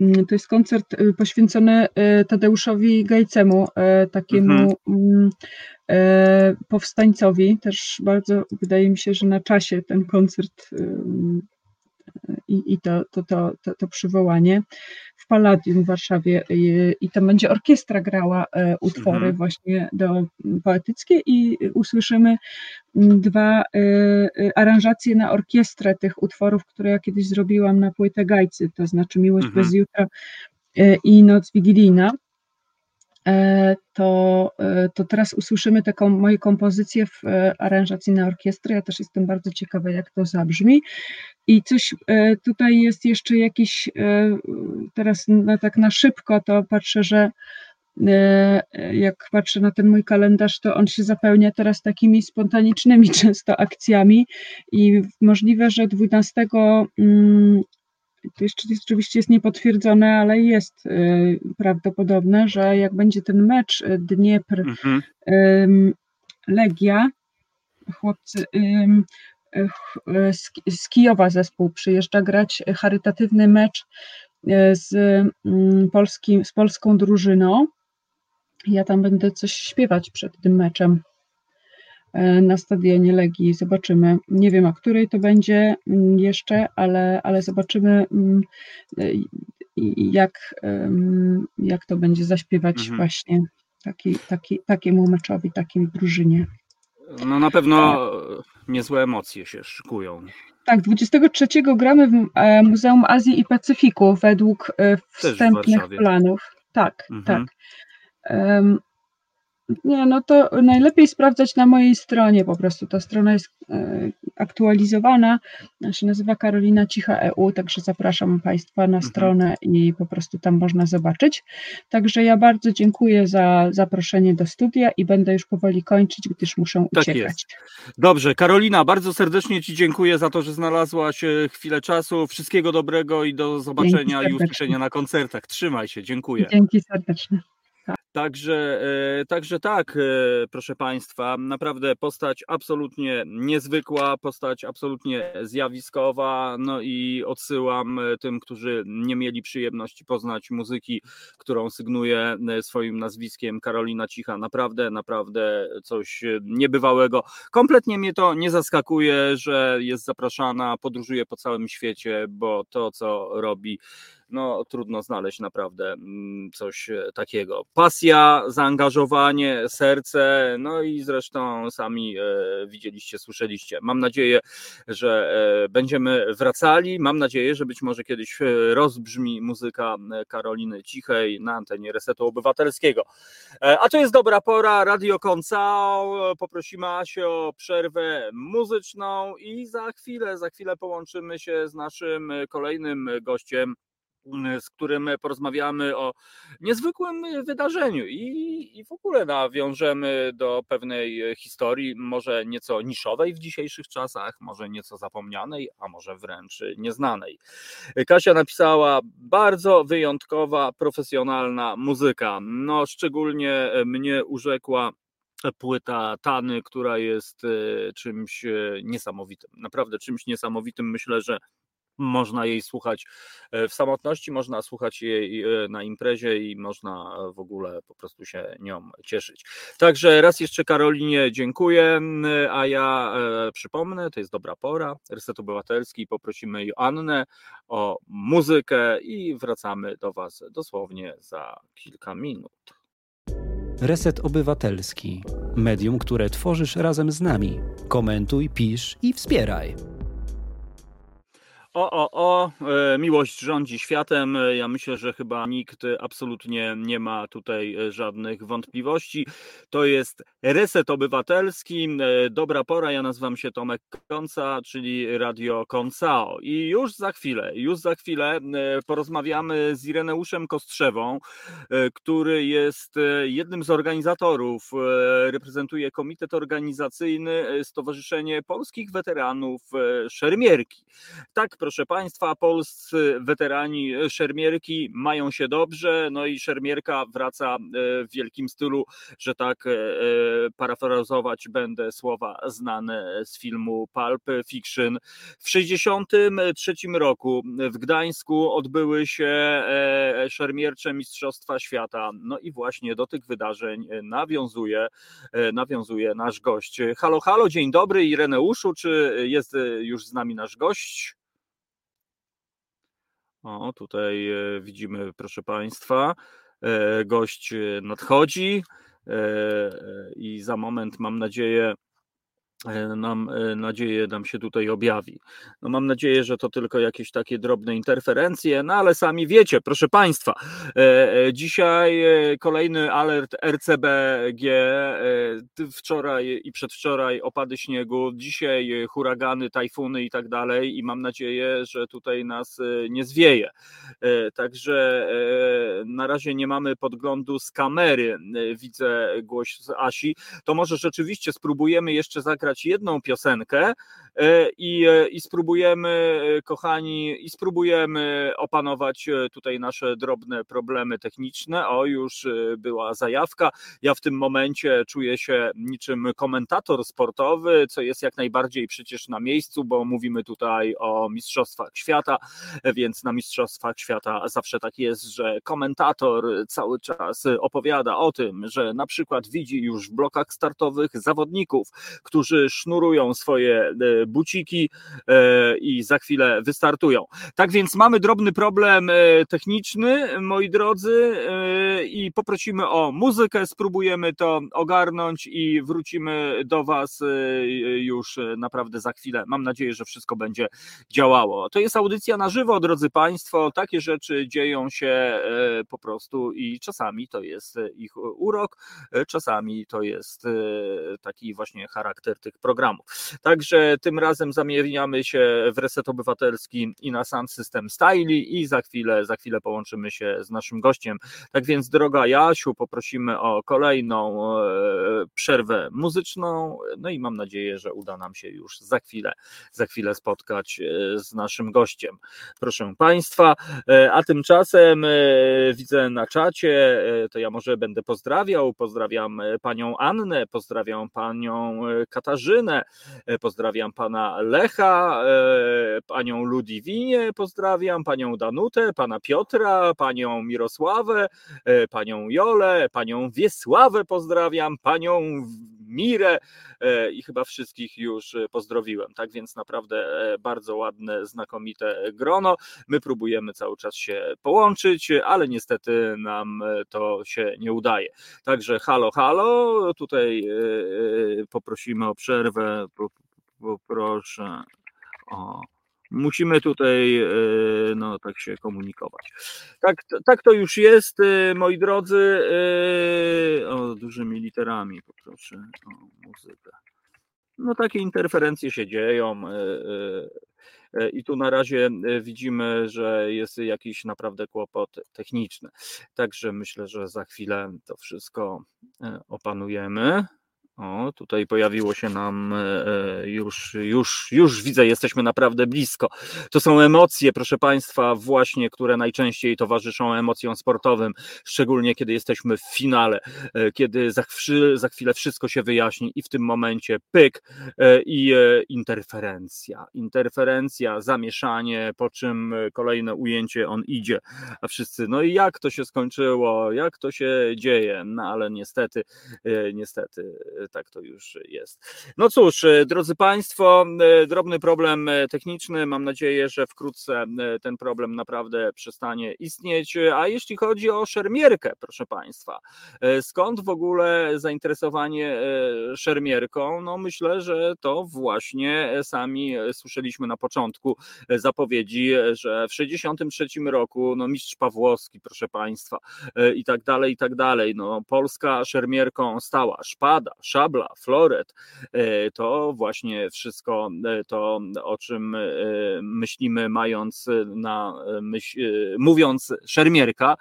C: mm, To jest koncert e, poświęcony e, Tadeuszowi Gajcemu, e, takiemu
B: Mhm.
C: mm, powstańcowi. Też bardzo wydaje mi się, że na czasie ten koncert i, i to, to, to, to, to przywołanie w Palladium w Warszawie i, i tam będzie orkiestra grała e, utwory
B: Mhm.
C: właśnie do poetyckie i usłyszymy dwa e, e, aranżacje na orkiestrę tych utworów, które ja kiedyś zrobiłam na płytę Gajcy, to znaczy Miłość
B: Mhm.
C: bez jutra i Noc Wigilijna. E, To, e, to teraz usłyszymy taką moją kompozycję w e, aranżacji na orkiestrę. Ja też jestem bardzo ciekawa, jak to zabrzmi. I coś tutaj jest jeszcze jakiś, teraz na, tak na szybko to patrzę, że jak patrzę na ten mój kalendarz, to on się zapełnia teraz takimi spontanicznymi często akcjami i możliwe, że 12 mm, to jeszcze jest, oczywiście jest niepotwierdzone, ale jest y, prawdopodobne, że jak będzie ten mecz y, Dniepr
B: Mhm.
C: ym, Legia, chłopcy y, y, z, z Kijowa zespół przyjeżdża grać charytatywny mecz y, z, ym, polskim, z polską drużyną. Ja tam będę coś śpiewać przed tym meczem y, na stadionie Legii. Zobaczymy. Nie wiem, o której to będzie mm, jeszcze, ale, ale zobaczymy, mm, i- jak, jak to będzie zaśpiewać
B: Mhm.
C: właśnie taki, taki, takiemu meczowi, takiej drużynie.
B: No na pewno niezłe emocje się szykują.
C: Tak, 23 gramy w e, Muzeum Azji i Pacyfiku według e, wstępnych planów. Tak,
B: Mhm.
C: tak. Nie, no to najlepiej sprawdzać na mojej stronie po prostu. Ta strona jest e, aktualizowana. Się nazywa Karolina Cicha EU, także zapraszam Państwa na
B: Mhm.
C: stronę i po prostu tam można zobaczyć. Także ja bardzo dziękuję za zaproszenie do studia i będę już powoli kończyć, gdyż muszę
B: Tak
C: uciekać.
B: jest. Dobrze, Karolina, bardzo serdecznie Ci dziękuję za to, że znalazłaś e, chwilę czasu. Wszystkiego dobrego i do zobaczenia i usłyszenia na koncertach. Trzymaj się, dziękuję.
C: Dzięki serdecznie.
B: Także, e, także tak, e, proszę Państwa, naprawdę postać absolutnie niezwykła, postać absolutnie zjawiskowa, no i odsyłam e, tym, którzy nie mieli przyjemności poznać muzyki, którą sygnuje swoim nazwiskiem Karolina Cicha, naprawdę, naprawdę coś niebywałego. Kompletnie mnie to nie zaskakuje, że jest zapraszana, podróżuje po całym świecie, bo to, co robi, no trudno znaleźć naprawdę mm, coś e, takiego. Pasja, zaangażowanie, serce, no i zresztą sami e, widzieliście, słyszeliście. Mam nadzieję, że e, będziemy wracali. Mam nadzieję, że być może kiedyś rozbrzmi muzyka Karoliny Cichej na antenie Resetu Obywatelskiego. A to jest dobra pora, Radio Koncao. Poprosimy Asię o przerwę muzyczną i za chwilę, za chwilę połączymy się z naszym kolejnym gościem z którym porozmawiamy o niezwykłym wydarzeniu i, i w ogóle nawiążemy do pewnej historii, może nieco niszowej w dzisiejszych czasach, może nieco zapomnianej, a może wręcz nieznanej. Kasia napisała bardzo wyjątkowa, profesjonalna muzyka. No, szczególnie mnie urzekła płyta Tany, która jest e, czymś e, niesamowitym. Naprawdę czymś niesamowitym. Myślę, że można jej słuchać e, w samotności, można słuchać jej e, na imprezie i można e, w ogóle po prostu się nią cieszyć. Także raz jeszcze Karolinie dziękuję, a ja przypomnę, to jest dobra pora, Reset Obywatelski, poprosimy Joannę o muzykę i wracamy do Was dosłownie za kilka minut.
D: Reset Obywatelski. Medium, które tworzysz razem z nami. Komentuj, pisz i wspieraj.
B: O, o, o, e, miłość rządzi światem. E, ja myślę, że chyba nikt absolutnie nie ma tutaj e, żadnych wątpliwości. To jest Reset Obywatelski. Dobra pora, ja nazywam się Tomek Konca, czyli Radio Koncao. I już za chwilę, już za chwilę porozmawiamy z Ireneuszem Kostrzewą, który jest jednym z organizatorów, reprezentuje Komitet Organizacyjny Stowarzyszenie Polskich Weteranów Szermierki. Tak, proszę Państwa, polscy weterani szermierki mają się dobrze, no i szermierka wraca e, w wielkim stylu, że tak e, e, parafrazować będę słowa znane z filmu Pulp Fiction. W 1963 roku w Gdańsku odbyły się szermiercze Mistrzostwa Świata. No i właśnie do tych wydarzeń nawiązuje, nawiązuje nasz gość. Halo, halo, dzień dobry Ireneuszu, czy jest już z nami nasz gość? O, tutaj e, widzimy, proszę Państwa, e, gość e, nadchodzi i za moment, mam nadzieję, nam e, nadzieję nam się tutaj objawi. No mam nadzieję, że to tylko jakieś takie drobne interferencje, no ale sami wiecie, proszę Państwa, e, dzisiaj kolejny alert RCBG, wczoraj i przedwczoraj opady śniegu, dzisiaj huragany, tajfuny i tak dalej i mam nadzieję, że tutaj nas nie zwieje. Także na razie nie mamy podglądu z kamery, widzę głos Asi, to może rzeczywiście spróbujemy jeszcze zagrać zagrać jedną piosenkę e, i, e, i spróbujemy, e, kochani, i spróbujemy opanować tutaj nasze drobne problemy techniczne. O, już była zajawka. Ja w tym momencie czuję się niczym komentator sportowy, co jest jak najbardziej przecież na miejscu, bo mówimy tutaj o Mistrzostwach Świata, więc na Mistrzostwach Świata zawsze tak jest, że komentator cały czas opowiada o tym, że na przykład widzi już w blokach startowych zawodników, którzy sznurują swoje e, buciki e, i za chwilę wystartują. Tak więc mamy drobny problem e, techniczny, moi drodzy, i poprosimy o muzykę, spróbujemy to ogarnąć i wrócimy do Was już naprawdę za chwilę. Mam nadzieję, że wszystko będzie działało. To jest audycja na żywo, drodzy Państwo. Takie rzeczy dzieją się po prostu i czasami to jest ich urok, czasami to jest taki właśnie charakter tych programów. Także tym razem zamieniamy się w Reset Obywatelski i na sam system Styli i za chwilę, za chwilę połączymy się z naszym gościem. Tak więc droga Jasiu, poprosimy o kolejną e, przerwę muzyczną, no i mam nadzieję, że uda nam się już za chwilę, za chwilę spotkać e, z naszym gościem. Proszę Państwa, e, a tymczasem widzę na czacie, to ja może będę pozdrawiał, pozdrawiam panią Annę, pozdrawiam panią Katarzynę, Katarzynę, e, pozdrawiam pana Lecha, e, panią Ludwinię, pozdrawiam panią Danutę, pana Piotra, panią Mirosławę, e, panią Jolę, panią Wiesławę pozdrawiam, panią Mirę i chyba wszystkich już pozdrowiłem. Tak więc naprawdę bardzo ładne, znakomite grono. My próbujemy cały czas się połączyć, ale niestety nam to się nie udaje. Także halo, halo, tutaj poprosimy o przerwę, poproszę o. Musimy tutaj e, no, tak się komunikować. Tak, tak to już jest, e, moi drodzy. E, o, dużymi literami poproszę o muzykę. No takie interferencje się dzieją. I tu na razie widzimy, że jest jakiś naprawdę kłopot techniczny. Także myślę, że za chwilę to wszystko opanujemy. O, tutaj pojawiło się nam e, e, już, już, już widzę, jesteśmy naprawdę blisko. To są emocje, proszę Państwa, właśnie, które najczęściej towarzyszą emocjom sportowym, szczególnie kiedy jesteśmy w finale, e, kiedy za, za chwilę wszystko się wyjaśni i w tym momencie pyk i interferencja. Interferencja, zamieszanie, po czym kolejne ujęcie, on idzie, a wszyscy, no i jak to się skończyło, jak to się dzieje, no ale niestety, niestety tak to już jest. No cóż, drodzy Państwo, drobny problem techniczny. Mam nadzieję, że wkrótce ten problem naprawdę przestanie istnieć. A jeśli chodzi o szermierkę, proszę Państwa, skąd w ogóle zainteresowanie szermierką? No myślę, że to właśnie sami słyszeliśmy na początku zapowiedzi, że w 63 roku no mistrz Pawłowski, proszę Państwa, i tak dalej, i tak dalej. No, Polska szermierką stała, szpada, szabla, floret, e, to właśnie wszystko e, to, o czym e, myślimy, mając na myśl, mówiąc szermierka.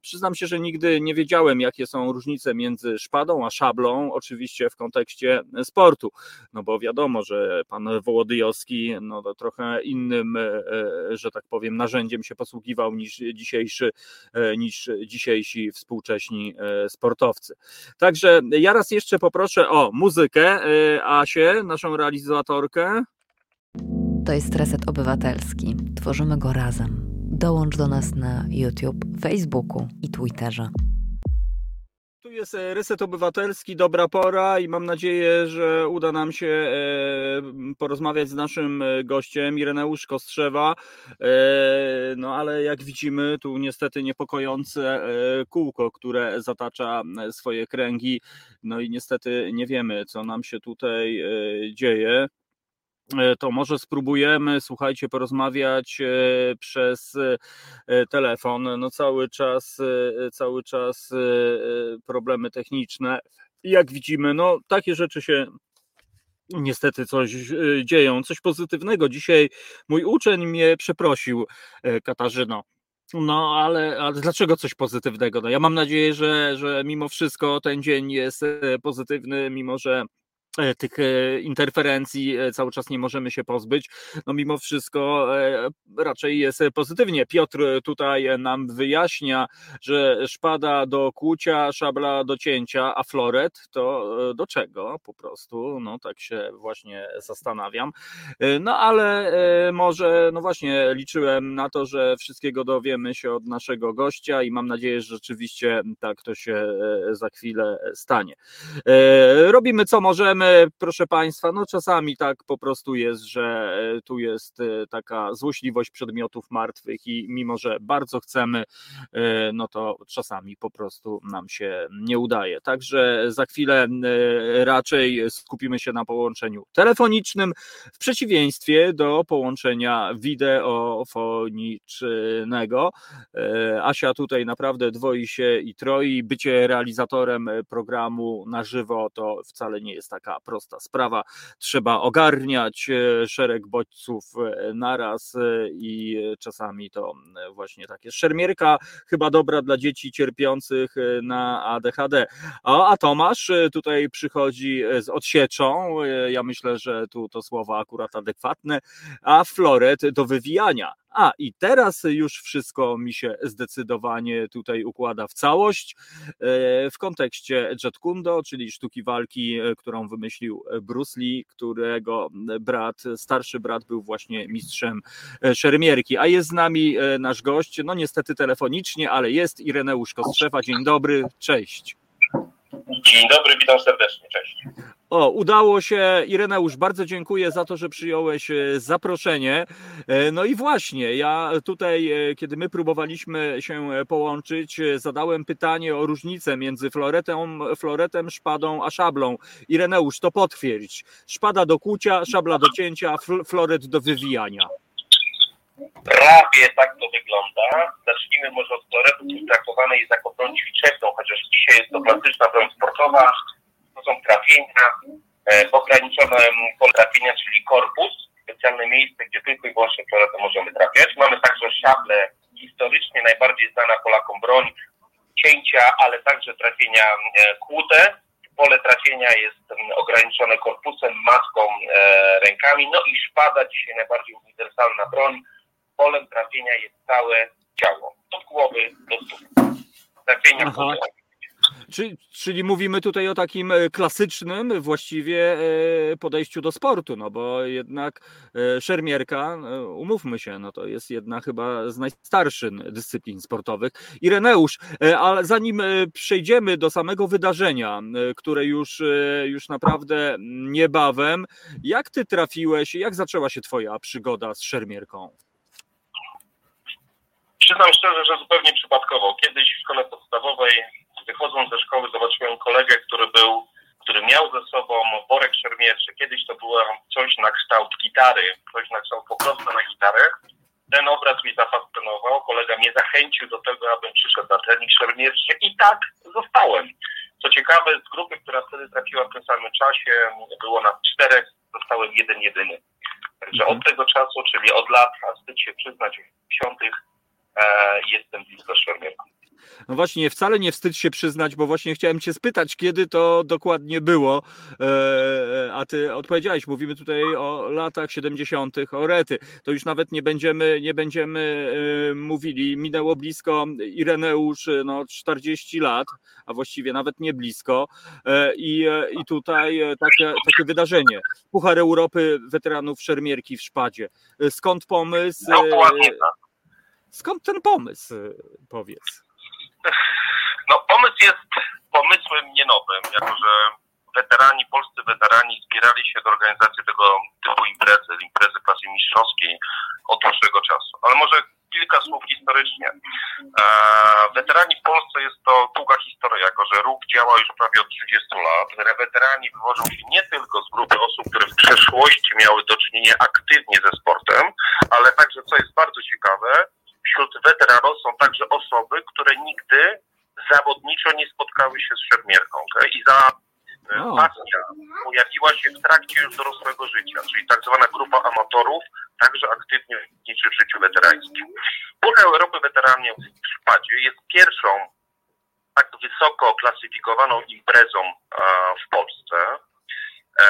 B: Przyznam się, że nigdy nie wiedziałem, jakie są różnice między szpadą a szablą, oczywiście w kontekście sportu, no bo wiadomo, że pan Wołodyjowski no to trochę innym, że tak powiem, narzędziem się posługiwał niż dzisiejszy, niż dzisiejsi współcześni sportowcy. Także ja raz jeszcze poproszę o muzykę. Y, Asię, naszą realizatorkę.
E: To jest Reset Obywatelski. Tworzymy go razem. Dołącz do nas na YouTube, Facebooku i Twitterze.
B: Jest e, Reset Obywatelski, dobra pora i mam nadzieję, że uda nam się e, porozmawiać z naszym e, gościem, Ireneusz Kostrzewa. No ale jak widzimy, tu niestety niepokojące kółko, które zatacza swoje kręgi. No i niestety nie wiemy, co nam się tutaj dzieje. E, to może spróbujemy, słuchajcie, porozmawiać e, przez e, telefon. No cały czas, cały czas problemy techniczne. Jak widzimy, no takie rzeczy się niestety coś dzieją, coś pozytywnego. Dzisiaj mój uczeń mnie przeprosił, Katarzyno. No, ale, ale dlaczego coś pozytywnego? No, ja mam nadzieję, że, że mimo wszystko ten dzień jest pozytywny, mimo że tych e, interferencji e, cały czas nie możemy się pozbyć. No mimo wszystko raczej jest pozytywnie. Piotr tutaj nam wyjaśnia, że szpada do kłucia, szabla do cięcia, a floret to do czego po prostu? No tak się właśnie zastanawiam. No ale może, no właśnie liczyłem na to, że wszystkiego dowiemy się od naszego gościa i mam nadzieję, że rzeczywiście tak to się za chwilę stanie. Robimy co możemy proszę Państwa, no czasami tak po prostu jest, że e, tu jest e, taka złośliwość przedmiotów martwych i mimo, że bardzo chcemy, e, no to czasami po prostu nam się nie udaje. Także za chwilę raczej skupimy się na połączeniu telefonicznym, w przeciwieństwie do połączenia wideofonicznego. Asia tutaj naprawdę dwoi się i troi. Bycie realizatorem programu na żywo to wcale nie jest taka prosta sprawa. Trzeba ogarniać e, szereg bodźców e, naraz e, i czasami to właśnie takie szermierka, chyba dobra dla dzieci cierpiących na ADHD. A, a Tomasz tutaj przychodzi z odsieczą, ja myślę, że tu to słowo akurat adekwatne, a floret do wywijania. A i teraz już wszystko mi się zdecydowanie tutaj układa w całość w kontekście Jet Kundo, czyli sztuki walki, którą wymyślił Bruce Lee, którego brat, starszy brat był właśnie mistrzem e, szermierki. A jest z nami nasz gość, no niestety telefonicznie, ale jest Ireneusz Kostrzewa. Dzień dobry, cześć.
F: Dzień dobry, witam serdecznie, cześć.
B: O, udało się. Ireneusz, bardzo dziękuję za to, że przyjąłeś e, zaproszenie. E, no i właśnie, ja tutaj, e, kiedy my próbowaliśmy się połączyć, zadałem pytanie o różnicę między floretem, floretem szpadą a szablą. Ireneusz, to potwierdź. Szpada do kłucia, szabla do cięcia, floret do wywijania.
F: Prawie tak to wygląda. Zacznijmy może od floretu, jest jako broń ćwiczebną, chociaż dzisiaj jest to klasyczna broń sportowa. To są trafienia, e, ograniczone pole trafienia, czyli korpus, specjalne miejsce, gdzie tylko i wyłącznie floretem możemy trafiać. Mamy także szable, historycznie najbardziej znana Polakom broń cięcia, ale także trafienia e, kłute. Pole trafienia jest ograniczone korpusem, matką, e, rękami. No i szpada, dzisiaj najbardziej uniwersalna broń, polem trafienia jest całe ciało. Od głowy do stóp. Trafienia
B: Czyli, czyli mówimy tutaj o takim e, klasycznym właściwie e, podejściu do sportu, no bo jednak e, szermierka, umówmy się, no to jest jedna chyba z najstarszych dyscyplin sportowych. Ireneusz, ale zanim przejdziemy do samego wydarzenia, które już, już naprawdę niebawem, jak ty trafiłeś, jak zaczęła się twoja przygoda z szermierką?
F: Przyznam szczerze, że zupełnie przypadkowo. Kiedyś w szkole podstawowej wychodząc ze szkoły zobaczyłem kolegę, który był, który miał ze sobą worek szermierczy. Kiedyś to było coś na kształt gitary, coś na kształt po prostu na gitarę. Ten obraz mnie zafascynował, kolega mnie zachęcił do tego, abym przyszedł na trening szermierczy i tak zostałem. Co ciekawe, z grupy, która wtedy trafiła w tym samym czasie, było nas czterech, zostałem jeden jedyny. Także mhm. od tego czasu, czyli od lat, a wstyd się przyznać, w e, jestem blisko szermierką.
B: No właśnie, wcale nie wstydź się przyznać, bo właśnie chciałem Cię spytać, kiedy to dokładnie było, e, a Ty odpowiedziałeś. Mówimy tutaj o latach 70., o rety. To już nawet nie będziemy, nie będziemy e, mówili. Minęło blisko Ireneusz no, 40 lat, a właściwie nawet nie blisko. E, I, i tutaj takie, takie wydarzenie. Puchar Europy weteranów szermierki w Szpadzie. Skąd pomysł?
F: Dokładnie tak.
B: Skąd ten pomysł, powiedz?
F: No pomysł jest pomysłem nie nowym, jako że weterani, polscy weterani zbierali się do organizacji tego typu imprezy, imprezy klasy mistrzowskiej od dłuższego czasu. Ale może kilka słów historycznie. Eee, weterani w Polsce jest to długa historia, jako że ruch działa już prawie od 30 lat. Weterani wywożą się nie tylko z grupy osób, które w przeszłości miały do czynienia aktywnie ze sportem, ale także, co jest bardzo ciekawe, wśród weteranów są także osoby, które nigdy zawodniczo nie spotkały się z szermierką. Okay? I za e, pasja pojawiła się w trakcie już dorosłego życia, czyli tak zwana grupa amatorów, także aktywnie uczestniczy w życiu weterańskim. Puchar Europy Weteranów w Szpadzie jest pierwszą tak wysoko klasyfikowaną imprezą w Polsce. E,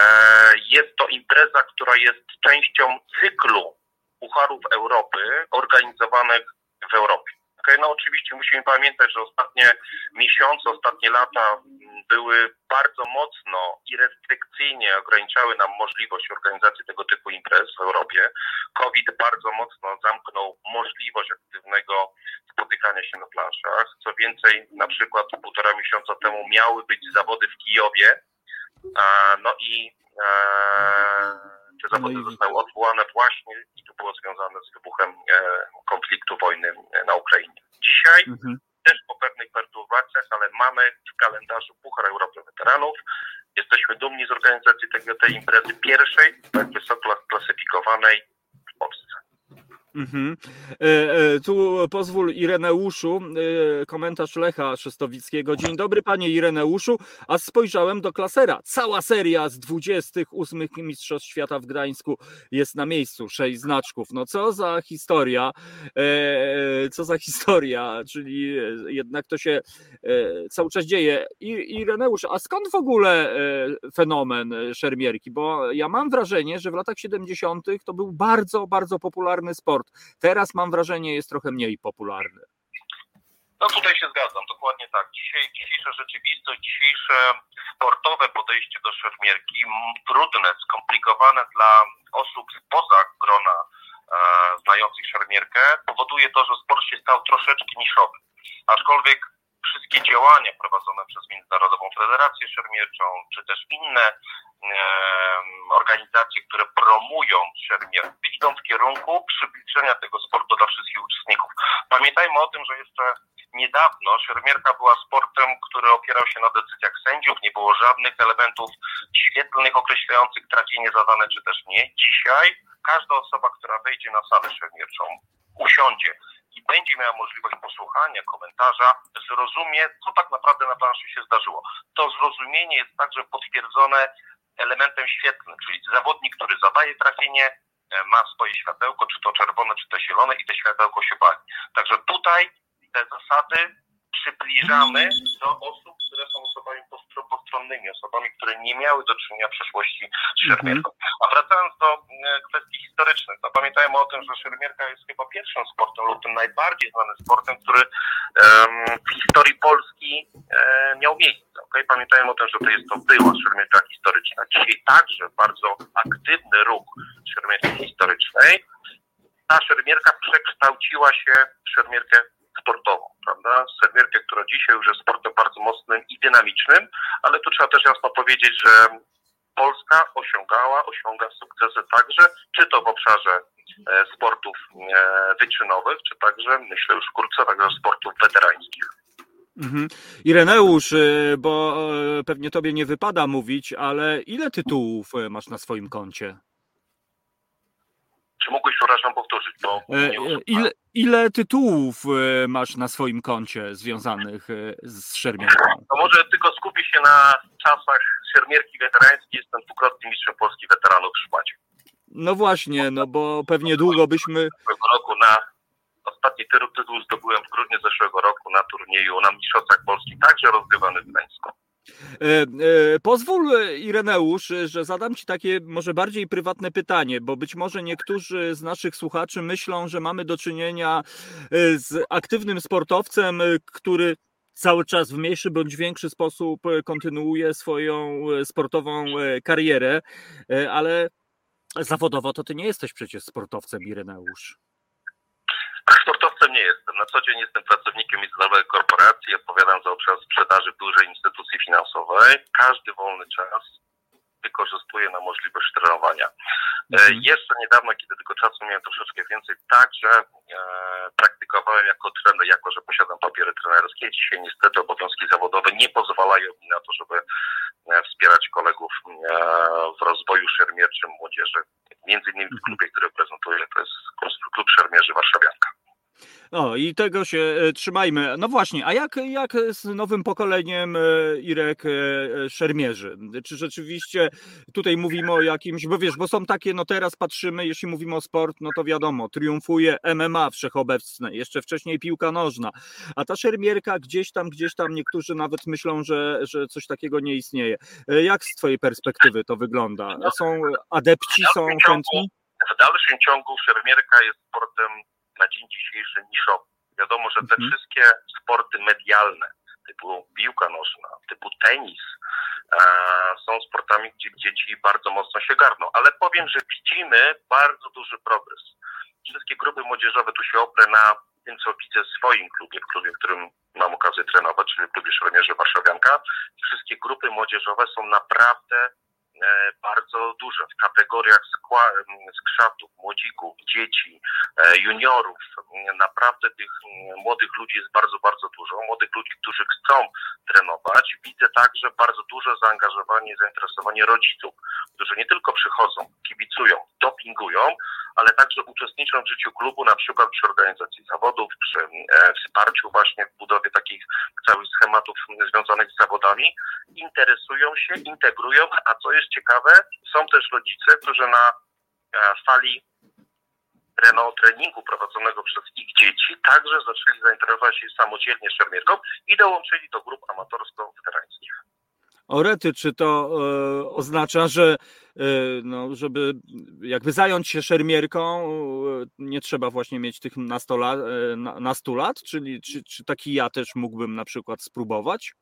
F: jest to impreza, która jest częścią cyklu Pucharów Europy organizowanych w Europie. Okay, no oczywiście musimy pamiętać, że ostatnie miesiące, ostatnie lata były bardzo mocno i restrykcyjnie ograniczały nam możliwość organizacji tego typu imprez w Europie. COVID bardzo mocno zamknął możliwość aktywnego spotykania się na planszach. Co więcej, na przykład półtora miesiąca temu miały być zawody w Kijowie, no i te zawody zostały odwołane właśnie i to było związane z wybuchem e, konfliktu wojny e, na Ukrainie. Dzisiaj mhm. też po pewnych perturbacjach, ale mamy w kalendarzu Puchar Europy Weteranów. Jesteśmy dumni z organizacji tego, tej imprezy pierwszej, tak wysoko klasyfikowanej w Polsce.
B: Mhm. E, e, tu pozwól Ireneuszu, e, komentarz Lecha Szystowickiego. Dzień dobry panie Ireneuszu, a spojrzałem do klasera. Cała seria z 28 Mistrzostw Świata w Gdańsku jest na miejscu, sześć znaczków. No co za historia, co za historia, czyli jednak to się cały czas dzieje. Ireneusz, a skąd w ogóle fenomen szermierki? Bo ja mam wrażenie, że w latach 70. to był bardzo, bardzo popularny sport Teraz mam wrażenie, jest trochę mniej popularny.
F: No tutaj się zgadzam, dokładnie tak. Dzisiaj, dzisiejsza rzeczywistość, dzisiejsze sportowe podejście do szermierki, trudne, skomplikowane dla osób spoza grona e, znających szermierkę, powoduje to, że sport się stał troszeczkę niszowy. Aczkolwiek wszystkie działania prowadzone przez Międzynarodową Federację Szermierczą, czy też inne organizacje, które promują szermierkę, idą w kierunku przybliżenia tego sportu dla wszystkich uczestników. Pamiętajmy o tym, że jeszcze niedawno szermierka była sportem, który opierał się na decyzjach sędziów, nie było żadnych elementów świetlnych określających trafienie zadane czy też nie. Dzisiaj każda osoba, która wejdzie na salę szermierczą, usiądzie i będzie miała możliwość posłuchania komentarza, zrozumie, co tak naprawdę na planszy się zdarzyło. To zrozumienie jest także potwierdzone elementem świetlnym, czyli zawodnik, który zadaje trafienie, e, ma swoje światełko, czy to czerwone, czy to zielone i to światełko się pali. Także tutaj te zasady przybliżamy do osób, które są osobami postronnymi, osobami, które nie miały do czynienia w przeszłości z mhm. szermierką. A wracając do e, kwestii historycznych, to pamiętajmy o tym, że szermierka jest chyba pierwszym sportem lub tym najbardziej znanym sportem, który w historii Polski e, miał miejsce. Okay? Pamiętajmy o tym, że to jest to była szermierka historyczna. Dzisiaj także bardzo aktywny ruch szermierki historycznej. Ta szermierka przekształciła się w szermierkę sportową, prawda? Szermierkę, która dzisiaj już jest sportem bardzo mocnym i dynamicznym, ale tu trzeba też jasno powiedzieć, że Polska osiągała, osiąga sukcesy także, czy to w obszarze e, sportów e, wyczynowych, czy także, myślę już wkrótce, także sportów weterańskich.
B: Mhm. Ireneusz, e, bo pewnie tobie nie wypada mówić, ale ile tytułów masz na swoim koncie?
F: Czy mógłbyś, przepraszam, powtórzyć? Bo
B: ile, ile tytułów masz na swoim koncie związanych z szermierką?
F: To może tylko skupię się na czasach szermierki weterańskiej. Jestem dwukrotnym mistrzem Polski weteranów w szpacie.
B: No właśnie, no bo pewnie długo byśmy...
F: Roku na ostatni tytuł zdobyłem w grudniu zeszłego roku na turnieju na Mistrzostwach Polski, także rozgrywany w Gdańsku.
B: E, e, pozwól, Ireneusz, że zadam Ci takie może bardziej prywatne pytanie, bo być może niektórzy z naszych słuchaczy myślą, że mamy do czynienia e, z aktywnym sportowcem, który cały czas w mniejszy bądź większy sposób kontynuuje swoją sportową karierę, ale zawodowo to Ty nie jesteś przecież sportowcem, Ireneusz.
F: Sportowcem nie jestem. Na co dzień jestem pracownikiem międzynarodowej korporacji, odpowiadam za obszar sprzedaży w dużej instytucji finansowej. Każdy wolny czas wykorzystuję na możliwość trenowania. E, mhm. Jeszcze niedawno, kiedy tylko czasu miałem troszeczkę więcej, także e, praktykowałem jako trener, jako że posiadam papiery trenerskie. Dzisiaj niestety obowiązki zawodowe nie pozwalają mi na to, żeby e, wspierać kolegów e, w rozwoju szermierczym młodzieży. Między innymi w mhm. klubie, który prezentuję, to jest klub szermierzy Warszawianka.
B: O, i tego się e, trzymajmy. No właśnie, a jak, jak z nowym pokoleniem e, Irek e, szermierzy? Czy rzeczywiście tutaj mówimy o jakimś, bo wiesz, bo są takie, no teraz patrzymy, jeśli mówimy o sport, no to wiadomo, triumfuje MMA wszechobecne, jeszcze wcześniej piłka nożna, a ta szermierka gdzieś tam, gdzieś tam niektórzy nawet myślą, że, że coś takiego nie istnieje. Jak z twojej perspektywy to wygląda? Są adepci, są chętni?
F: W dalszym ciągu szermierka jest sportem na dzień dzisiejszy niszowy. Wiadomo, że te mhm. wszystkie sporty medialne, typu piłka nożna, typu tenis, e, są sportami, gdzie dzieci bardzo mocno się garną. Ale powiem, że widzimy bardzo duży progres. Wszystkie grupy młodzieżowe, tu się oprę na tym, co widzę w swoim klubie, w klubie, w którym mam okazję trenować, czyli w klubie Szermierzy Warszawianka. Wszystkie grupy młodzieżowe są naprawdę bardzo duże w kategoriach skrzatów, młodzików, dzieci, e, juniorów. Naprawdę tych młodych ludzi jest bardzo, bardzo dużo. Młodych ludzi, którzy chcą trenować. Widzę także bardzo duże zaangażowanie i zainteresowanie rodziców, którzy nie tylko przychodzą, kibicują, dopingują, ale także uczestniczą w życiu klubu, na przykład przy organizacji zawodów, przy e, wsparciu właśnie w budowie takich całych schematów związanych z zawodami, interesują się, integrują, a co jest ciekawe, są też rodzice, którzy na e, fali treningu prowadzonego przez ich dzieci także zaczęli zainteresować się samodzielnie szermierką i dołączyli do grup amatorsko-weterańskich.
B: Orety, czy to e, oznacza, że e, no, żeby jakby zająć się szermierką, e, nie trzeba właśnie mieć tych nastolat, e, na, nastu lat? Czyli czy, czy taki ja też mógłbym na przykład spróbować,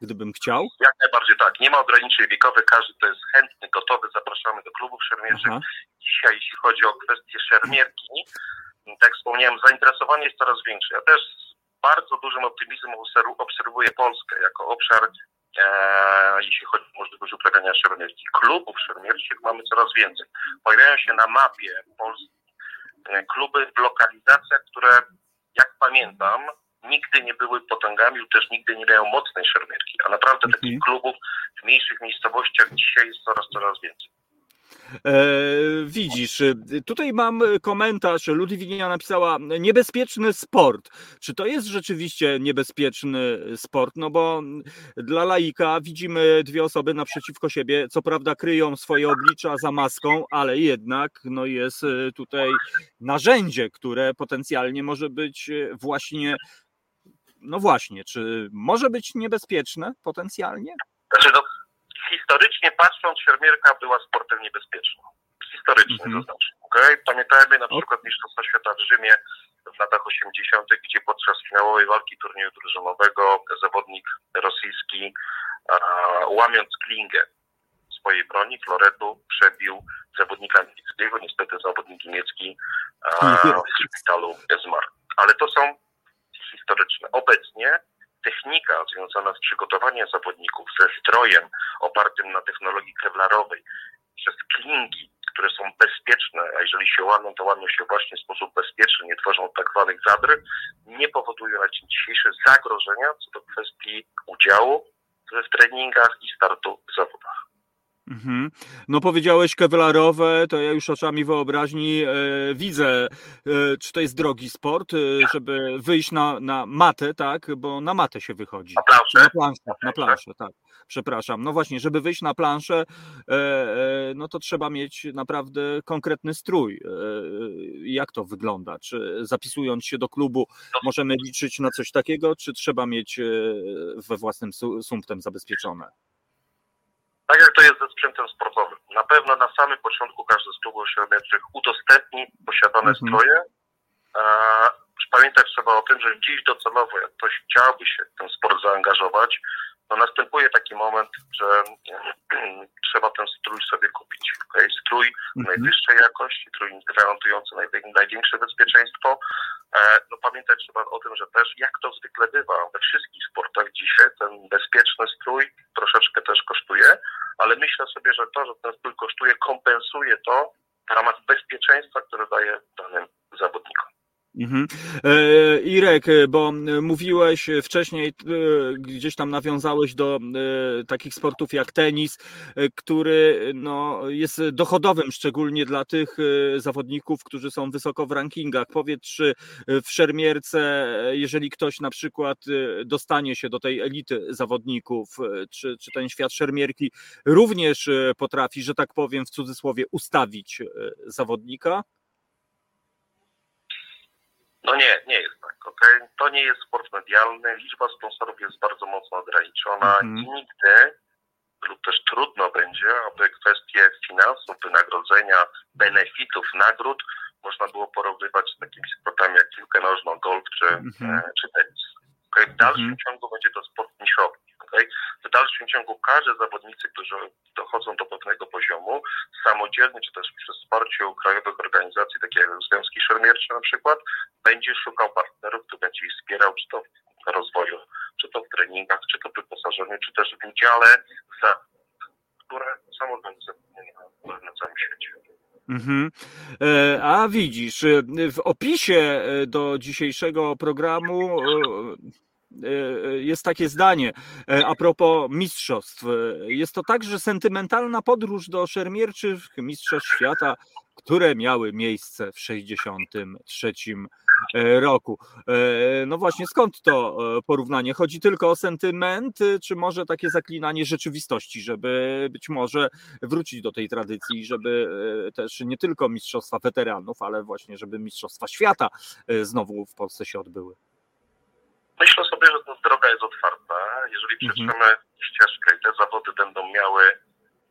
B: gdybym chciał?
F: Jak najbardziej tak. Nie ma ograniczeń wiekowych, każdy to jest chętny, gotowy. Zapraszamy do klubów szermierczych. Aha. Dzisiaj, jeśli chodzi o kwestię szermierki, tak wspomniałem, zainteresowanie jest coraz większe. Ja też z bardzo dużym optymizmem obserwuję Polskę jako obszar jeśli chodzi o możliwość uprawiania szermierki. Klubów szermierczych mamy coraz więcej. Pojawiają się na mapie Polski e, kluby w lokalizacjach, które jak pamiętam, nigdy nie były potęgami lub też nigdy nie miały mocnej szermierki. A naprawdę mhm. takich klubów w mniejszych miejscowościach dzisiaj jest coraz, coraz więcej.
B: E, widzisz, tutaj mam komentarz. Ludwigia napisała: Niebezpieczny sport. Czy to jest rzeczywiście niebezpieczny sport? No bo dla laika widzimy dwie osoby naprzeciwko siebie. Co prawda kryją swoje oblicza za maską, ale jednak no jest tutaj narzędzie, które potencjalnie może być właśnie. No właśnie, czy może być niebezpieczne potencjalnie?
F: Znaczy, no, historycznie patrząc, szermierka była sportem niebezpiecznym. Historycznie mm -hmm. to znaczy. Okay? Pamiętajmy na przykład Mistrzostwa Świata w Rzymie w latach 80., gdzie podczas finałowej walki turnieju drużynowego zawodnik rosyjski, łamiąc klingę swojej broni, floretu, przebił zawodnika niemieckiego. Niestety zawodnik niemiecki w szpitalu zmarł. Ale to są historyczne. Obecnie technika związana z przygotowaniem zawodników ze strojem opartym na technologii kevlarowej, przez klingi, które są bezpieczne, a jeżeli się łamią, to łamią się właśnie w sposób bezpieczny, nie tworzą tak zwanych zadry, nie powodują na dzień dzisiejszy zagrożenia co do kwestii udziału w treningach i startu w zawodach.
B: Mhm. No powiedziałeś kewlarowe, to ja już oczami wyobraźni e, widzę, e, czy to jest drogi sport, e, żeby wyjść na, na matę, tak? Bo na matę się wychodzi.
F: Na planszę?
B: Na planszę, na planszę, tak. Przepraszam. No właśnie, żeby wyjść na planszę, no to trzeba mieć naprawdę konkretny strój. Jak to wygląda? Czy zapisując się do klubu możemy liczyć na coś takiego, czy trzeba mieć we własnym sumptem zabezpieczone?
F: Tak jak to jest ze sprzętem sportowym. Na pewno na samym początku każdy z klubów średniowych udostępni posiadane mhm. stroje. E, pamiętać trzeba o tym, że dziś docelowo, jak ktoś chciałby się w ten sport zaangażować, to następuje taki moment, że trzeba ten strój sobie kupić. Okay? Strój mhm. najwyższej jakości, strój gwarantujący największe bezpieczeństwo. E, no pamiętać trzeba o tym, że też jak to zwykle bywa we wszystkich sportach dzisiaj, ten bezpieczny strój troszeczkę też kosztuje, ale myślę sobie, że to, że ten strój kosztuje, kompensuje to w ramach bezpieczeństwa, które daje danym zawodnikom.
B: Mhm. E, Irek, e, bo mówiłeś wcześniej, e, gdzieś tam nawiązałeś do takich sportów jak tenis, który no, jest dochodowym, szczególnie dla tych zawodników, którzy są wysoko w rankingach. Powiedz, czy w szermierce, jeżeli ktoś na przykład dostanie się do tej elity zawodników, czy, czy ten świat szermierki również potrafi, że tak powiem w cudzysłowie, ustawić zawodnika?
F: No nie, nie jest tak? Okay? To nie jest sport medialny, liczba sponsorów jest bardzo mocno ograniczona mm -hmm. i nigdy lub też trudno będzie, aby kwestie finansów, wynagrodzenia, benefitów, nagród można było porównywać z takimi sportami jak piłkę nożną, golf czy, mm -hmm. czy tenis. Okay? W dalszym mm -hmm. ciągu będzie to sport niszowy. Okay? W dalszym ciągu każdy zawodnicy, którzy dochodzą do pewnego poziomu, samodzielnie czy też przy wsparciu krajowych organizacji, takich jak Związki Szermiercze na przykład, będzie szukał partnerów, który będzie ich wspierał, czy to w rozwoju, czy to w treningach, czy to w wyposażeniu, czy też w udziale, za, które są organizowane na całym świecie.
B: Mhm. E, a widzisz, e, w opisie e, do dzisiejszego programu jest takie zdanie a propos mistrzostw. Jest to także sentymentalna podróż do szermierczych mistrzostw świata, które miały miejsce w 1963 E, roku. E, no właśnie, skąd to e, porównanie? Chodzi tylko o sentyment, czy może takie zaklinanie rzeczywistości, żeby być może wrócić do tej tradycji, żeby też nie tylko mistrzostwa weteranów, ale właśnie, żeby mistrzostwa świata znowu w Polsce się odbyły?
F: Myślę sobie, że ta droga jest otwarta. Jeżeli mhm. przeczytamy mhm. ścieżkę i te zawody będą miały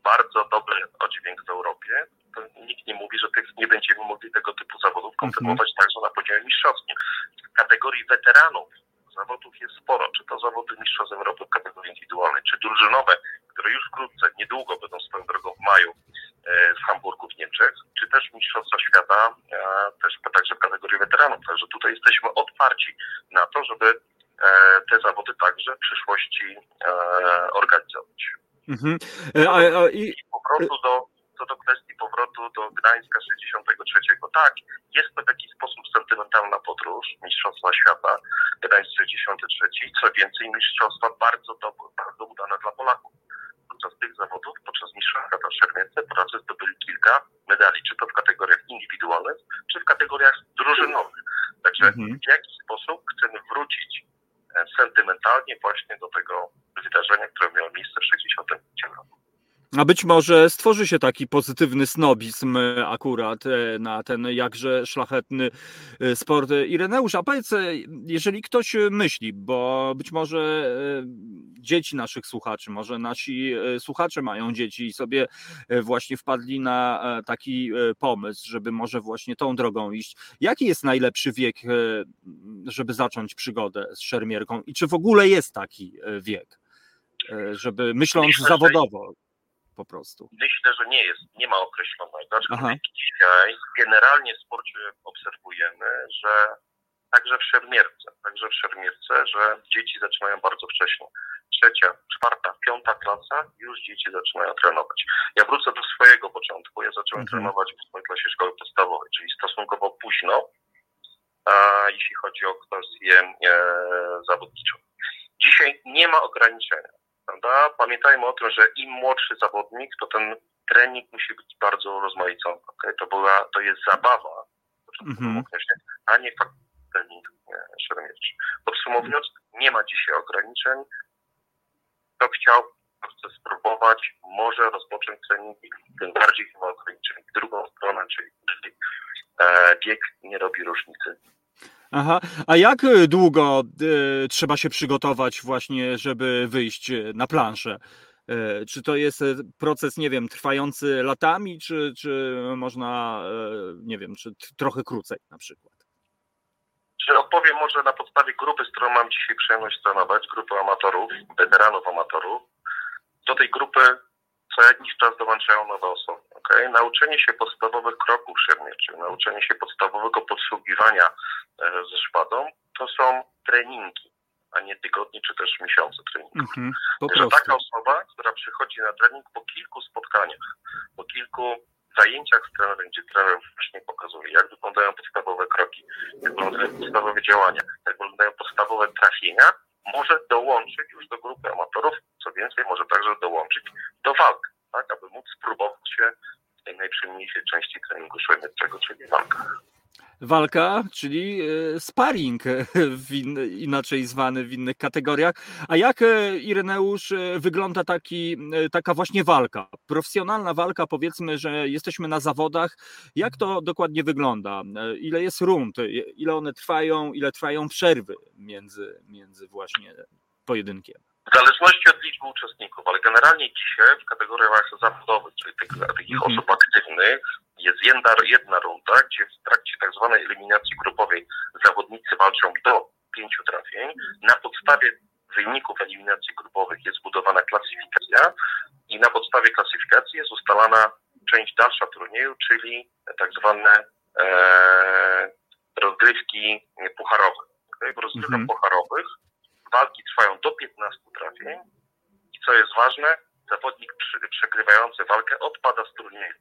F: bardzo dobry oddźwięk w Europie, to nikt nie mówi, że tych, nie będziemy mogli tego typu zawodów mhm. kontynuować mm-hmm. także na poziomie mistrzowskim. W kategorii weteranów zawodów jest sporo, czy to zawody mistrzostw Europy w kategorii indywidualnej, czy drużynowe, które już wkrótce, niedługo będą swoją drogą w maju e, w Hamburgu w Niemczech, czy też Mistrzostwa Świata, też także w kategorii weteranów. Także tutaj jesteśmy otwarci na to, żeby te zawody także w przyszłości e, organizować. Mhm. A, a, i... Po prostu do co do kwestii powrotu do Gdańska 63. Tak, jest to w jakiś sposób sentymentalna podróż Mistrzostwa Świata Gdańsk 63. Co więcej, mistrzostwa bardzo, dobre, bardzo udane dla Polaków. Podczas tych zawodów, podczas Mistrzostw Świata w Szermience, Polacy zdobyli kilka medali, czy to w kategoriach indywidualnych, czy w kategoriach drużynowych. Także mhm. w jaki sposób chcemy wrócić e, sentymentalnie właśnie do tego wydarzenia, które miało miejsce w 63 roku.
B: A być może stworzy się taki pozytywny snobizm e, akurat e, na ten jakże szlachetny e, sport. Ireneusz, a powiedz, jeżeli ktoś myśli, bo być może dzieci naszych słuchaczy, może nasi słuchacze mają dzieci i sobie właśnie wpadli na taki pomysł, żeby może właśnie tą drogą iść. Jaki jest najlepszy wiek, żeby zacząć przygodę z szermierką i czy w ogóle jest taki wiek, żeby myśląc zawodowo po prostu?
F: Myślę, że nie jest, nie ma określonego. Aczkolwiek dzisiaj generalnie w sporcie obserwujemy, że także w szermierce, także w szermierce, że dzieci zaczynają bardzo wcześnie. Trzecia, czwarta, piąta klasa, już dzieci zaczynają trenować. Ja wrócę do swojego początku. Ja zacząłem mhm. trenować w swojej klasie szkoły podstawowej, czyli stosunkowo późno, a jeśli chodzi o kwestię e, zawodniczą. Dzisiaj nie ma ograniczenia prawda? Pamiętajmy o tym, że im młodszy zawodnik, to ten trening musi być bardzo rozmaicony. Okay? To, była, to jest zabawa, mm-hmm. a nie fakt trening szermierczy. Podsumowując, nie ma dzisiaj ograniczeń. Kto chciał, kto chce spróbować, może rozpocząć trening, tym bardziej nie ma ograniczeń. W drugą stronę, czyli, czyli e, bieg nie robi różnicy.
B: Aha, a jak e, długo y, trzeba się przygotować właśnie, żeby wyjść na planszę? Y, czy to jest proces, nie wiem, trwający latami, czy, czy można, y, nie wiem, czy trochę krócej na przykład?
F: Czy odpowiem może na podstawie grupy, z którą mam dzisiaj przyjemność trenować, grupy amatorów, weteranów amatorów. Do tej grupy co jakiś czas dołączają nowe osoby. Okay? Nauczenie się podstawowych kroków szermierczych, nauczenie się podstawowego podsługiwania e, ze szpadą, to są treningi, a nie tygodnie czy też miesiące treningów. -hmm, że taka osoba, która przychodzi na trening po kilku spotkaniach, po kilku zajęciach z trenerem, gdzie trener właśnie pokazuje, jak wyglądają podstawowe kroki, jak wyglądają podstawowe działania, jak wyglądają podstawowe trafienia, może dołączyć już do grupy amatorów, co więcej, może także dołączyć do walk, tak, aby móc spróbować się w tej najprzyjemniejszej części treningu szwajmerczego, czyli walkach
B: walka, czyli e, sparring, e, inaczej zwany w innych kategoriach. A jak, e, Ireneusz, wygląda taki, taka właśnie walka? Profesjonalna walka, powiedzmy, że jesteśmy na zawodach. Jak to dokładnie wygląda? Ile jest rund? Ile one trwają? Ile trwają przerwy między, między właśnie pojedynkiem?
F: W zależności od liczby uczestników, ale generalnie dzisiaj w kategoriach zawodowych, czyli tych, takich mhm. osób aktywnych, jest jedna, jedna runda, gdzie w trakcie tak zwanej eliminacji grupowej zawodnicy walczą do pięciu trafień. Na podstawie wyników eliminacji grupowych jest zbudowana klasyfikacja i na podstawie klasyfikacji jest ustalana część dalsza turnieju, czyli tak zwane e, rozgrywki pucharowe. Okay? W rozgrywkach mhm. pucharowych walki trwają do 15 trafień i co jest ważne, zawodnik przegrywający walkę odpada z turnieju.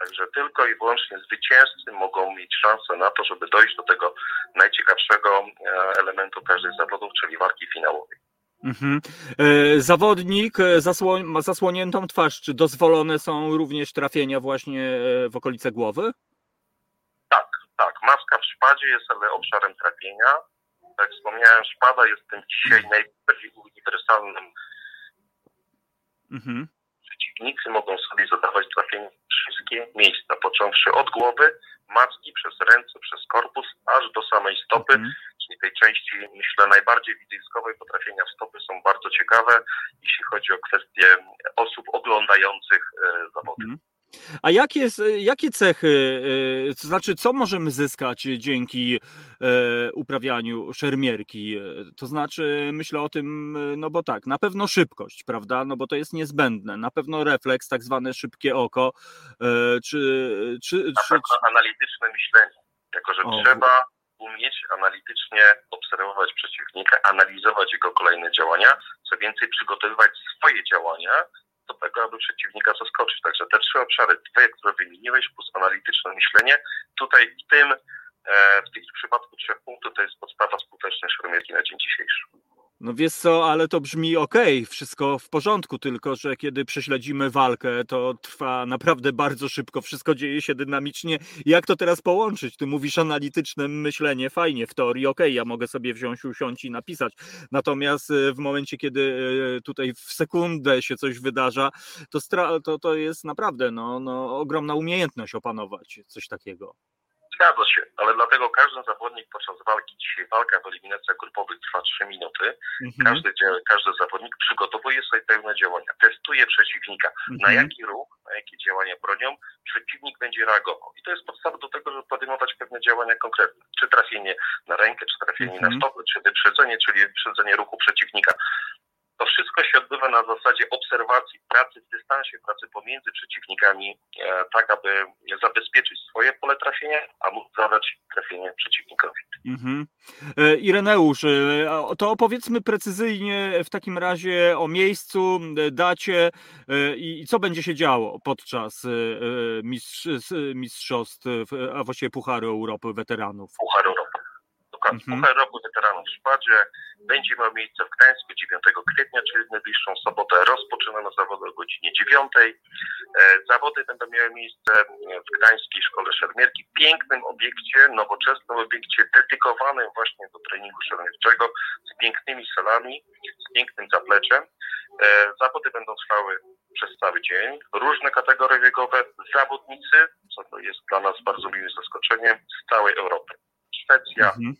F: Także tylko i wyłącznie zwycięzcy mogą mieć szansę na to, żeby dojść do tego najciekawszego e, elementu każdej zawodów, czyli walki finałowej. Mhm.
B: E, zawodnik e, zasło ma zasłoniętą twarz. Czy dozwolone są również trafienia właśnie w okolice głowy?
F: Tak, tak. Maska w szpadzie jest ale obszarem trafienia. Tak jak wspomniałem, szpada jest tym dzisiaj najbardziej uniwersalnym mhm przeciwnicy mogą sobie zadawać trafienie wszystkie miejsca, począwszy od głowy, macki, przez ręce, przez korpus, aż do samej stopy, mm. czyli tej części, myślę, najbardziej widowiskowej, bo trafienia w stopy są bardzo ciekawe, jeśli chodzi o kwestie osób oglądających e, zawody. Mm.
B: A jakie, jakie cechy, e, to znaczy co możemy zyskać dzięki e, uprawianiu szermierki? To znaczy myślę o tym, no bo tak, na pewno szybkość, prawda? No bo to jest niezbędne. Na pewno refleks, tak zwane szybkie oko, e, czy... czy,
F: czy, czy... analityczne myślenie, jako że o. trzeba umieć analitycznie obserwować przeciwnika, analizować jego kolejne działania, co więcej przygotowywać swoje działania do tego, aby przeciwnika zaskoczyć. Także te trzy obszary, dwie, które wymieniłeś, plus analityczne myślenie, tutaj w tym, e, w tym przypadku trzech punktów, to jest podstawa skutecznej szermierki na dzień dzisiejszy.
B: No wiesz co, ale to brzmi ok, wszystko w porządku, tylko że kiedy prześledzimy walkę, to trwa naprawdę bardzo szybko, wszystko dzieje się dynamicznie. Jak to teraz połączyć? Ty mówisz analityczne myślenie, fajnie, w teorii ok, ja mogę sobie wziąć, usiąść i napisać. Natomiast e, w momencie, kiedy e, tutaj w sekundę się coś wydarza, to, to, to jest naprawdę no, no, ogromna umiejętność opanować coś takiego.
F: Zgadza się, ale dlatego każdy zawodnik podczas walki, dzisiaj walka w eliminacjach grupowych trwa 3 minuty,
B: Mhm.
F: każdy, każdy zawodnik przygotowuje sobie pewne działania, testuje przeciwnika, na
B: Mhm.
F: jaki ruch, na jakie działania bronią przeciwnik będzie reagował. I to jest podstawa do tego, żeby podejmować pewne działania konkretne. Czy trafienie na rękę, czy trafienie
B: Mhm.
F: na stopę, czy wyprzedzenie, czyli wyprzedzenie ruchu przeciwnika. To wszystko się odbywa na zasadzie obserwacji, pracy w dystansie, pracy pomiędzy przeciwnikami, e, tak aby zabezpieczyć swoje pole trafienia, a móc zadać trafienie przeciwnikowi.
B: Mhm. E, Ireneusz, e, to opowiedzmy precyzyjnie w takim razie o miejscu, dacie i co będzie się działo podczas mistrzostw, a właściwie Pucharu Europy Weteranów.
F: Dokładnie.
B: Mhm.
F: Puchar Europy Weteranów w Szpadzie będzie miał miejsce w Gdańsku 9 kwietnia, czyli w najbliższą sobotę. Rozpoczynamy zawody o godzinie 9. E, Zawody będą miały miejsce w Gdańskiej Szkole Szermierki, pięknym obiekcie, nowoczesnym obiekcie dedykowanym właśnie do treningu szermierczego z pięknymi salami, z pięknym zapleczem. E, Zawody będą trwały przez cały dzień. Różne kategorie wiekowe, zawodnicy, co to jest dla nas bardzo miłym zaskoczeniem, z całej Europy. Szwecja,
B: Mhm.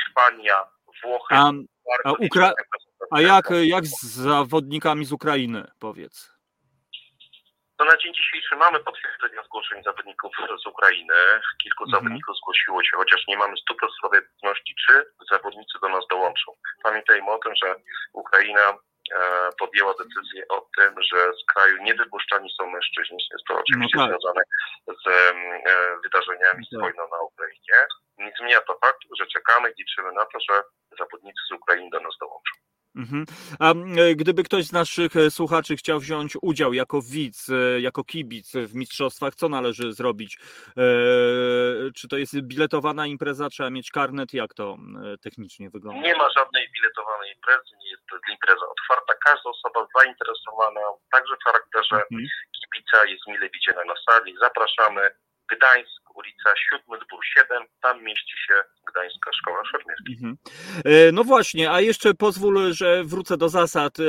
F: Hiszpania, Włochy.
B: A, a Ukra- a jak, jak z zawodnikami z Ukrainy, powiedz?
F: To na dzień dzisiejszy mamy potwierdzenia zgłoszeń zawodników z Ukrainy. Kilku
B: Mhm.
F: zawodników zgłosiło się, chociaż nie mamy 100% pewności, czy zawodnicy do nas dołączą. Pamiętajmy o tym, że Ukraina podjęła decyzję o tym, że z kraju niewypuszczani są mężczyźni. Jest to oczywiście
B: tak.
F: związane z e, wydarzeniami z
B: Tak.
F: wojną na Ukrainie. Nie zmienia to faktu, że czekamy i liczymy na to, że zawodnicy z Ukrainy do nas dołączą.
B: Mhm. A e, gdyby ktoś z naszych e, słuchaczy chciał wziąć udział jako widz, e, jako kibic w mistrzostwach, co należy zrobić? Czy to jest biletowana impreza, trzeba mieć karnet? Jak to technicznie wygląda?
F: Nie ma żadnej biletowanej imprezy, nie jest to impreza otwarta. Każda osoba zainteresowana, także w charakterze
B: Mhm.
F: kibica jest mile widziana na sali. Zapraszamy. Gdańsk, ulica 7 dwór 7, tam mieści się Gdańska Szkoła Szermierska.
B: Mhm. E, No właśnie, a jeszcze pozwól, że wrócę do zasad, e,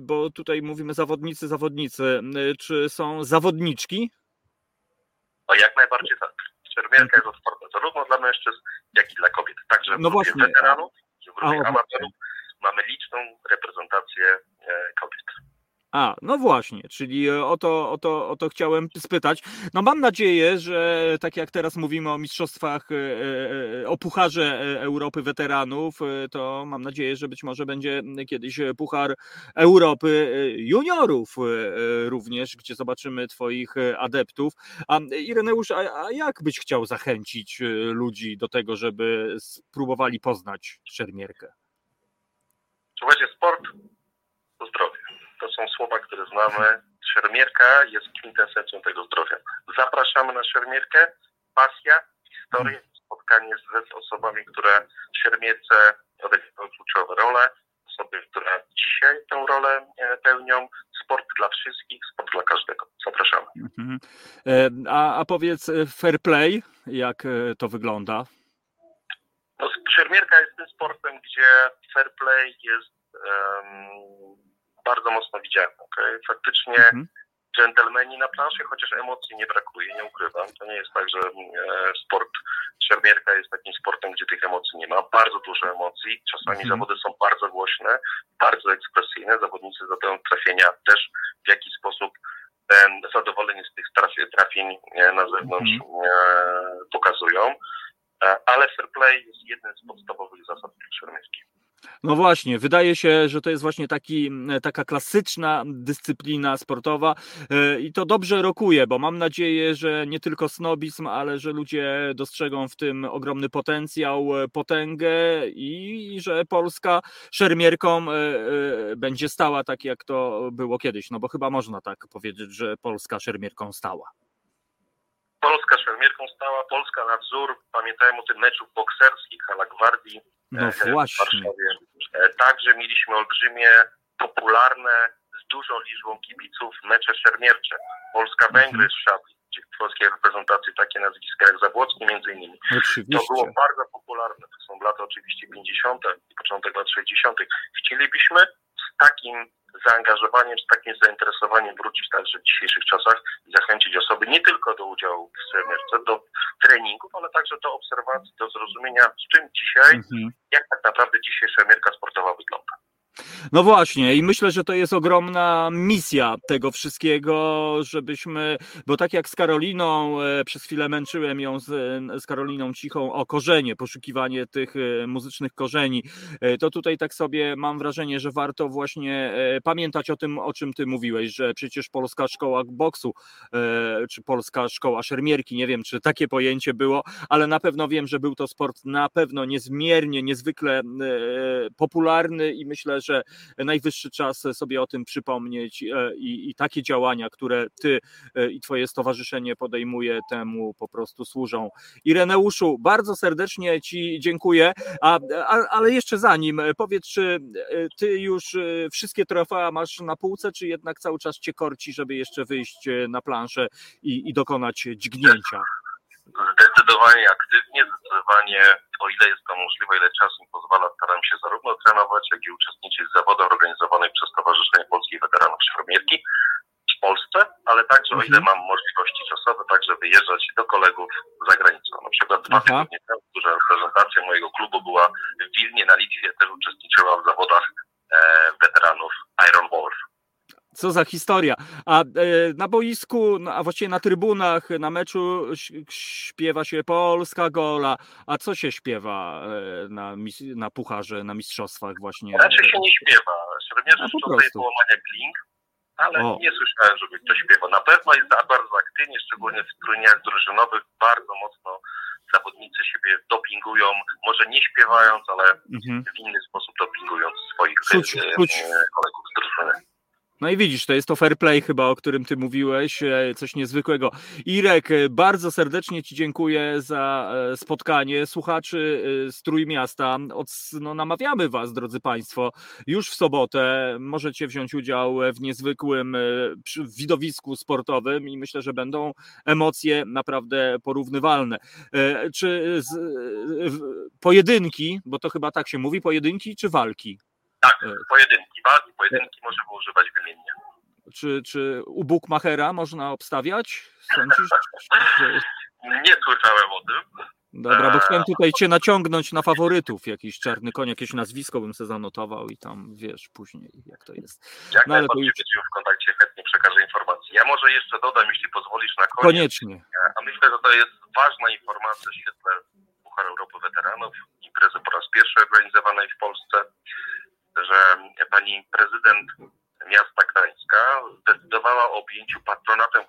B: bo tutaj mówimy zawodnicy, zawodnicy. E, Czy są zawodniczki?
F: No jak najbardziej tak. Szermierka jest otwarta zarówno dla mężczyzn, jak i dla kobiet. Także w
B: No
F: grupie
B: właśnie.
F: weteranów, w grupie
B: o,
F: amatorów mamy liczną reprezentację kobiet.
B: A, no właśnie, czyli e, o to, o, to, o to chciałem spytać. No mam nadzieję, że tak jak teraz mówimy o mistrzostwach, e, e, o Pucharze Europy Weteranów, to mam nadzieję, że być może będzie kiedyś Puchar Europy Juniorów również, gdzie zobaczymy Twoich adeptów. A Ireneusz, a, a jak byś chciał zachęcić ludzi do tego, żeby spróbowali poznać szermierkę?
F: Słuchajcie, sport to zdrowie. To są słowa, które znamy. Szermierka jest kwintesencją tego zdrowia. Zapraszamy na szermierkę. Pasja, historia, spotkanie z osobami, które w szermierce odegrały kluczowe role. Osoby, które dzisiaj tę rolę e, pełnią. Sport dla wszystkich, sport dla każdego. Zapraszamy.
B: Mhm. E, A, a powiedz e, fair play, jak to wygląda?
F: No, szermierka jest tym sportem, gdzie fair play jest em, bardzo mocno widziany. Okay? Faktycznie
B: Mhm.
F: dżentelmeni na planszy, chociaż emocji nie brakuje, nie ukrywam. To nie jest tak, że e, sport szermierka jest takim sportem, gdzie tych emocji nie ma. Bardzo dużo emocji. Czasami
B: Mhm.
F: zawody są bardzo głośne, bardzo ekspresyjne. Zawodnicy zadają trafienia też w jaki sposób zadowolenie z tych trafi- trafień na zewnątrz e, pokazują. E, Ale fair play jest jednym z podstawowych zasad szermierki.
B: No właśnie, wydaje się, że to jest właśnie taki, taka klasyczna dyscyplina sportowa e, i to dobrze rokuje, bo mam nadzieję, że nie tylko snobizm, ale że ludzie dostrzegą w tym ogromny potencjał, e, potęgę i, że Polska szermierką e, będzie stała tak, jak to było kiedyś. No bo chyba można tak powiedzieć, że Polska szermierką stała.
F: Polska szermierką stała, Polska na wzór. Pamiętajmy o tym meczu bokserskich Hala Gwardii
B: No
F: e, w
B: właśnie.
F: Warszawie. E, Także mieliśmy olbrzymie, popularne, z dużą liczbą kibiców mecze szermiercze. Polska-Węgry
B: Mhm.
F: z szabli, w polskiej reprezentacji takie nazwiska jak Zabłocki między innymi. To
B: Oczywiście.
F: było bardzo popularne. To są lata oczywiście 50. i początek lat 60. Chcielibyśmy z takim zaangażowaniem, z takim zainteresowaniem wrócić także w dzisiejszych czasach i zachęcić osoby nie tylko do udziału w streamerce, do treningów, ale także do obserwacji, do zrozumienia, z czym dzisiaj,
B: Mhm.
F: jak tak naprawdę dzisiejsza mierka sportowa wygląda.
B: No właśnie, i myślę, że to jest ogromna misja tego wszystkiego, żebyśmy, bo tak jak z Karoliną, e, przez chwilę męczyłem ją z, z Karoliną Cichą o korzenie, poszukiwanie tych e, muzycznych korzeni, e, to tutaj tak sobie mam wrażenie, że warto właśnie pamiętać o tym, o czym ty mówiłeś, że przecież Polska Szkoła Boksu, czy Polska Szkoła Szermierki, nie wiem, czy takie pojęcie było, ale na pewno wiem, że był to sport na pewno niezmiernie, niezwykle popularny i myślę, że najwyższy czas sobie o tym przypomnieć e, i, i takie działania, które ty e, i twoje stowarzyszenie podejmuje, temu po prostu służą. Ireneuszu, bardzo serdecznie ci dziękuję, a, a, ale jeszcze zanim, e, powiedz, czy ty już wszystkie trofea masz na półce, czy jednak cały czas cię korci, żeby jeszcze wyjść na planszę i, i dokonać dźgnięcia?
F: Zdecydowanie aktywnie, zdecydowanie o ile jest to możliwe, ile czasu mi pozwala, staram się zarówno trenować, jak i uczestniczyć w zawodach organizowanych przez Stowarzyszenie Polskich Weteranów Szermierki w Polsce, ale także o ile
B: Mhm.
F: mam możliwości czasowe, także wyjeżdżać do kolegów za granicą. Na przykład dwa tygodnie temu duża reprezentacja mojego klubu była w Wilnie na Litwie, też uczestniczyła w zawodach e, weteranów Iron Wolf.
B: Co za historia. A e, na boisku, no, a właściwie na trybunach, na meczu śpiewa się Polska Gola. A co się śpiewa e, na, na pucharze, na mistrzostwach właśnie?
F: Raczej się nie śpiewa.
B: Po
F: szczotek
B: prostu.
F: połamania klink, ale
B: O.
F: nie słyszałem, żeby ktoś śpiewał. Na pewno jest bardzo aktywnie, szczególnie w turniejach drużynowych, bardzo mocno zawodnicy siebie dopingują, może nie śpiewając, ale
B: Mhm.
F: w inny sposób dopingując swoich
B: Czuć-
F: e,
B: czuć.
F: e, kolegów z drużyny.
B: No i widzisz, to jest to fair play chyba, o którym ty mówiłeś, e, coś niezwykłego. Irek, e, bardzo serdecznie ci dziękuję za e, spotkanie. Słuchaczy z Trójmiasta, od, no, namawiamy was, drodzy państwo, już w sobotę możecie wziąć udział w niezwykłym widowisku sportowym i myślę, że będą emocje naprawdę porównywalne. Czy z, pojedynki, bo to chyba tak się mówi, pojedynki czy walki?
F: Tak,
B: E.
F: pojedynki, walki, pojedynki możemy używać wymiennie.
B: Czy, czy u Bookmachera można obstawiać? Sądzisz?
F: Nie słyszałem o tym.
B: Dobra, bo
F: Eee.
B: chciałem tutaj cię naciągnąć na faworytów. Jakiś czarny koń, jakieś nazwisko bym sobie zanotował i tam wiesz później, jak to jest.
F: Jak
B: No, ale to już-
F: w kontakcie, chętnie przekażę informacje. Ja może jeszcze dodam, jeśli pozwolisz na koniec.
B: Koniecznie.
F: A myślę, że to jest ważna informacja w świetle Puchar Europy Weteranów, imprezy po raz pierwszy organizowanej w Polsce, że pani prezydent miasta Gdańska zdecydowała o objęciu patronatem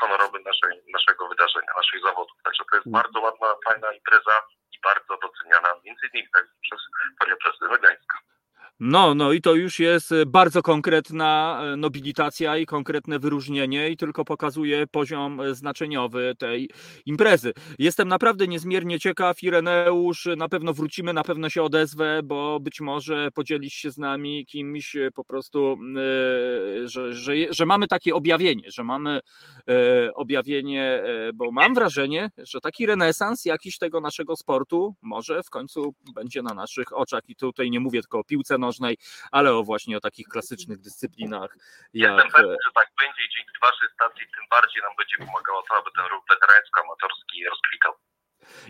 F: honorowym naszej, naszego wydarzenia, naszych zawodów. Także to jest
B: Mm.
F: bardzo ładna, fajna impreza i bardzo doceniana między innymi przez panią prezydent Gdańska.
B: No, no i to już jest e, bardzo konkretna e, nobilitacja i konkretne wyróżnienie i tylko pokazuje poziom e, znaczeniowy tej imprezy. Jestem naprawdę niezmiernie ciekaw, Ireneusz, na pewno wrócimy, na pewno się odezwę, bo być może podzielisz się z nami kimś po prostu, e, że, że, że mamy takie objawienie, że mamy objawienie, bo mam wrażenie, że taki renesans jakiś tego naszego sportu może w końcu będzie na naszych oczach i tutaj nie mówię tylko o piłce nożnej, ale o właśnie o takich klasycznych dyscyplinach
F: Jestem
B: jak
F: pewny, że tak będzie i dzięki Waszej stacji tym bardziej nam będzie pomagało to, aby ten ruch weterańsko-amatorski rozkwitał.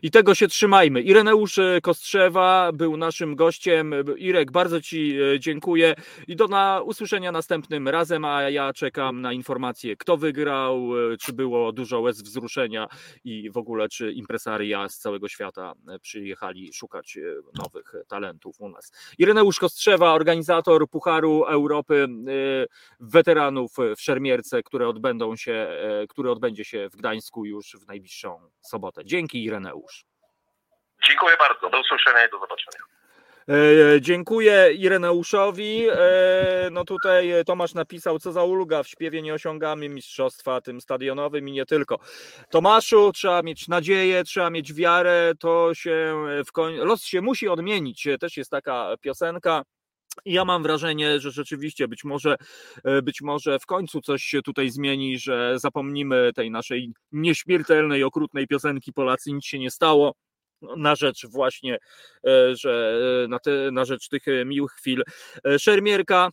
B: I tego się trzymajmy. Ireneusz e, Kostrzewa był naszym gościem. Irek, bardzo Ci e, dziękuję i do na usłyszenia następnym razem, a ja czekam na informacje, kto wygrał, e, czy było dużo łez wzruszenia i w ogóle, czy impresaria z całego świata e, przyjechali szukać e, nowych talentów u nas. Ireneusz Kostrzewa, organizator Pucharu Europy e, weteranów w Szermierce, które odbędą się, e, odbędzie się w Gdańsku już w najbliższą sobotę. Dzięki Ireneusz.
F: Dziękuję bardzo. Do usłyszenia i do zobaczenia.
B: E, dziękuję Ireneuszowi. E, no tutaj Tomasz napisał, co za ulga, w śpiewie nie osiągamy mistrzostwa tym stadionowym i nie tylko. Tomaszu, trzeba mieć nadzieję, trzeba mieć wiarę, to się w koń... los się musi odmienić. Też jest taka piosenka. Ja mam wrażenie, że rzeczywiście być może, e, być może w końcu coś się tutaj zmieni, że zapomnimy tej naszej nieśmiertelnej, okrutnej piosenki Polacy nic się nie stało na rzecz właśnie, e, że e, na, te, na rzecz tych miłych chwil. Szermierka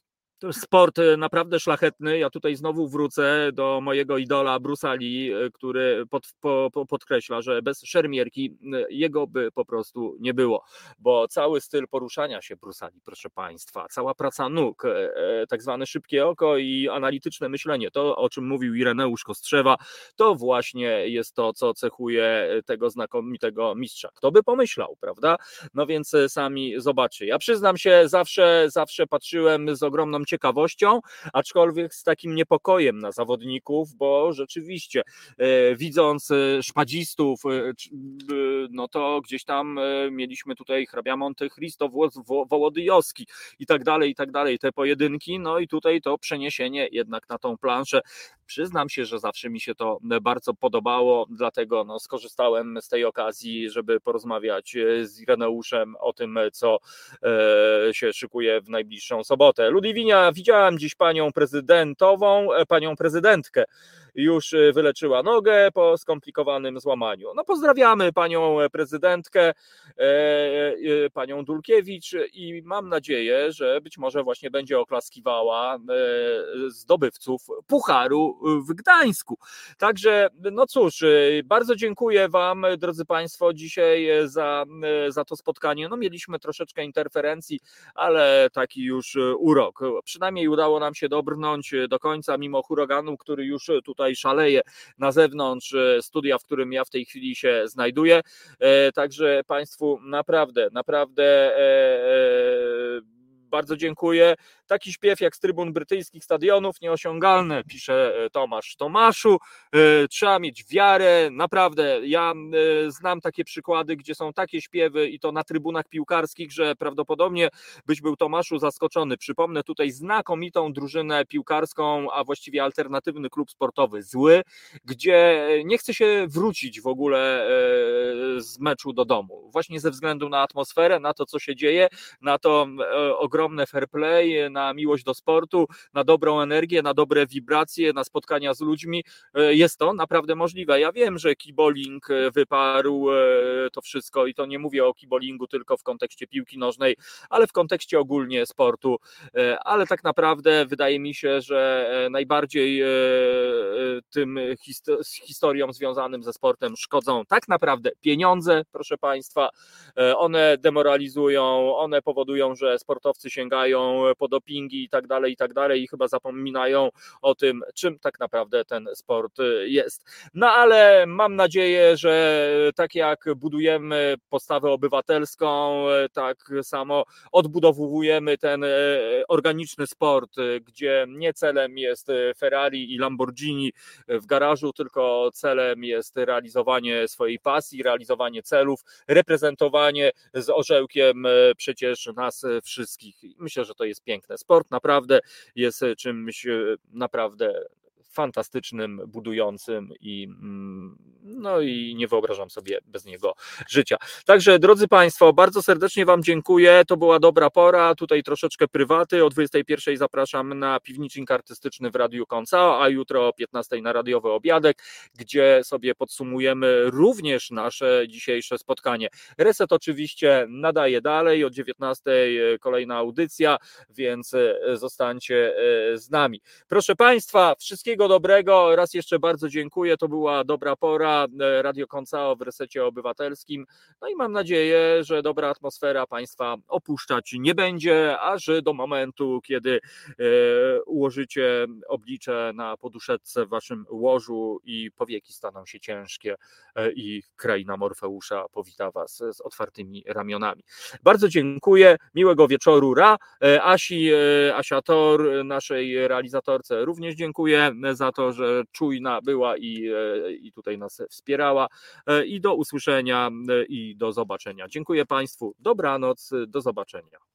B: sport e, naprawdę szlachetny. Ja tutaj znowu wrócę do mojego idola Brusa Lee, e, który pod, po, po, podkreśla, że bez szermierki e, jego by po prostu nie było, bo cały styl poruszania się Brusa Lee, proszę Państwa, cała praca nóg, tak zwane szybkie oko i analityczne myślenie, to o czym mówił Ireneusz Kostrzewa, to właśnie jest to, co cechuje tego znakomitego mistrza. Kto by pomyślał, prawda? No więc sami zobaczcie. Ja przyznam się, zawsze, zawsze patrzyłem z ogromną ciekawością, aczkolwiek z takim niepokojem na zawodników, bo rzeczywiście e, widząc e, szpadzistów, e, no to gdzieś tam mieliśmy tutaj hrabia Monte Cristo, Wołodyjowski i tak dalej, i tak dalej, te pojedynki, no i tutaj to przeniesienie jednak na tą planszę. Przyznam się, że zawsze mi się to bardzo podobało, dlatego no, skorzystałem z tej okazji, żeby porozmawiać z Ireneuszem o tym, co się szykuje w najbliższą sobotę. Ludwinia widziałem dziś panią prezydentową, e, panią prezydentkę już e, wyleczyła nogę po skomplikowanym złamaniu. No pozdrawiamy panią prezydentkę, e, panią Dulkiewicz i mam nadzieję, że być może właśnie będzie oklaskiwała zdobywców Pucharu w Gdańsku. Także no cóż, bardzo dziękuję wam drodzy państwo dzisiaj za, za to spotkanie. No mieliśmy troszeczkę interferencji, ale taki już urok. Przynajmniej udało nam się dobrnąć do końca mimo huraganu, który już tutaj tutaj szaleje na zewnątrz e, studia, w którym ja w tej chwili się znajduję. E, także Państwu naprawdę, naprawdę e, bardzo dziękuję. Taki śpiew jak z trybun brytyjskich stadionów, nieosiągalne, pisze e, Tomasz Tomaszu. E, trzeba mieć wiarę, naprawdę. Ja e, znam takie przykłady, gdzie są takie śpiewy i to na trybunach piłkarskich, że prawdopodobnie byś był Tomaszu zaskoczony. Przypomnę tutaj znakomitą drużynę piłkarską, a właściwie alternatywny klub sportowy Zły, gdzie nie chce się wrócić w ogóle z meczu do domu. Właśnie ze względu na atmosferę, na to, co się dzieje, na to ogromne fair play, na miłość do sportu, na dobrą energię, na dobre wibracje, na spotkania z ludźmi. E, jest to naprawdę możliwe. Ja wiem, że kiboling e, wyparł e, to wszystko i to nie mówię o kibolingu tylko w kontekście piłki nożnej, ale w kontekście ogólnie sportu. Ale tak naprawdę wydaje mi się, że najbardziej tym historiom związanym ze sportem szkodzą tak naprawdę pieniądze, proszę Państwa. One demoralizują, one powodują, że sportowcy sięgają po dopingi i tak dalej, i tak dalej i chyba zapominają o tym, czym tak naprawdę ten sport y, jest. No ale mam nadzieję, że tak jak budujemy postawę obywatelską, tak samo odbudowujemy ten e, organiczny sport, gdzie nie celem jest Ferrari i Lamborghini w garażu, tylko celem jest realizowanie swojej pasji, realizowanie celów, reprezentowanie z orzełkiem e, przecież nas wszystkich. Myślę, że to jest piękne. Sport naprawdę jest czymś e, naprawdę fantastycznym, budującym i, mm, no i nie wyobrażam sobie bez niego życia. Także drodzy Państwo, bardzo serdecznie Wam dziękuję. To była dobra pora. Tutaj troszeczkę prywaty. O 21 zapraszam na piwnicznik artystyczny w Radiu Konca, a jutro o 15 na radiowy obiadek, gdzie sobie podsumujemy również nasze dzisiejsze spotkanie. Reset oczywiście nadaje dalej. O 19 kolejna audycja, więc zostańcie e, z nami. Proszę Państwa, wszystkiego Wszystkiego dobrego. Raz jeszcze bardzo dziękuję. To była dobra pora. E, Radio Koncao w resecie obywatelskim. No i mam nadzieję, że dobra atmosfera Państwa opuszczać nie będzie, aż do momentu, kiedy e, ułożycie oblicze na poduszeczce w Waszym łożu i powieki staną się ciężkie e, i kraina Morfeusza powita Was z otwartymi ramionami. Bardzo dziękuję. Miłego wieczoru. Ra. Asi, Asia Tor, naszej realizatorce również dziękuję za to, że czujna była i, e, i tutaj nas wspierała. E, I do usłyszenia e, i do zobaczenia. Dziękuję Państwu. Dobranoc, do zobaczenia.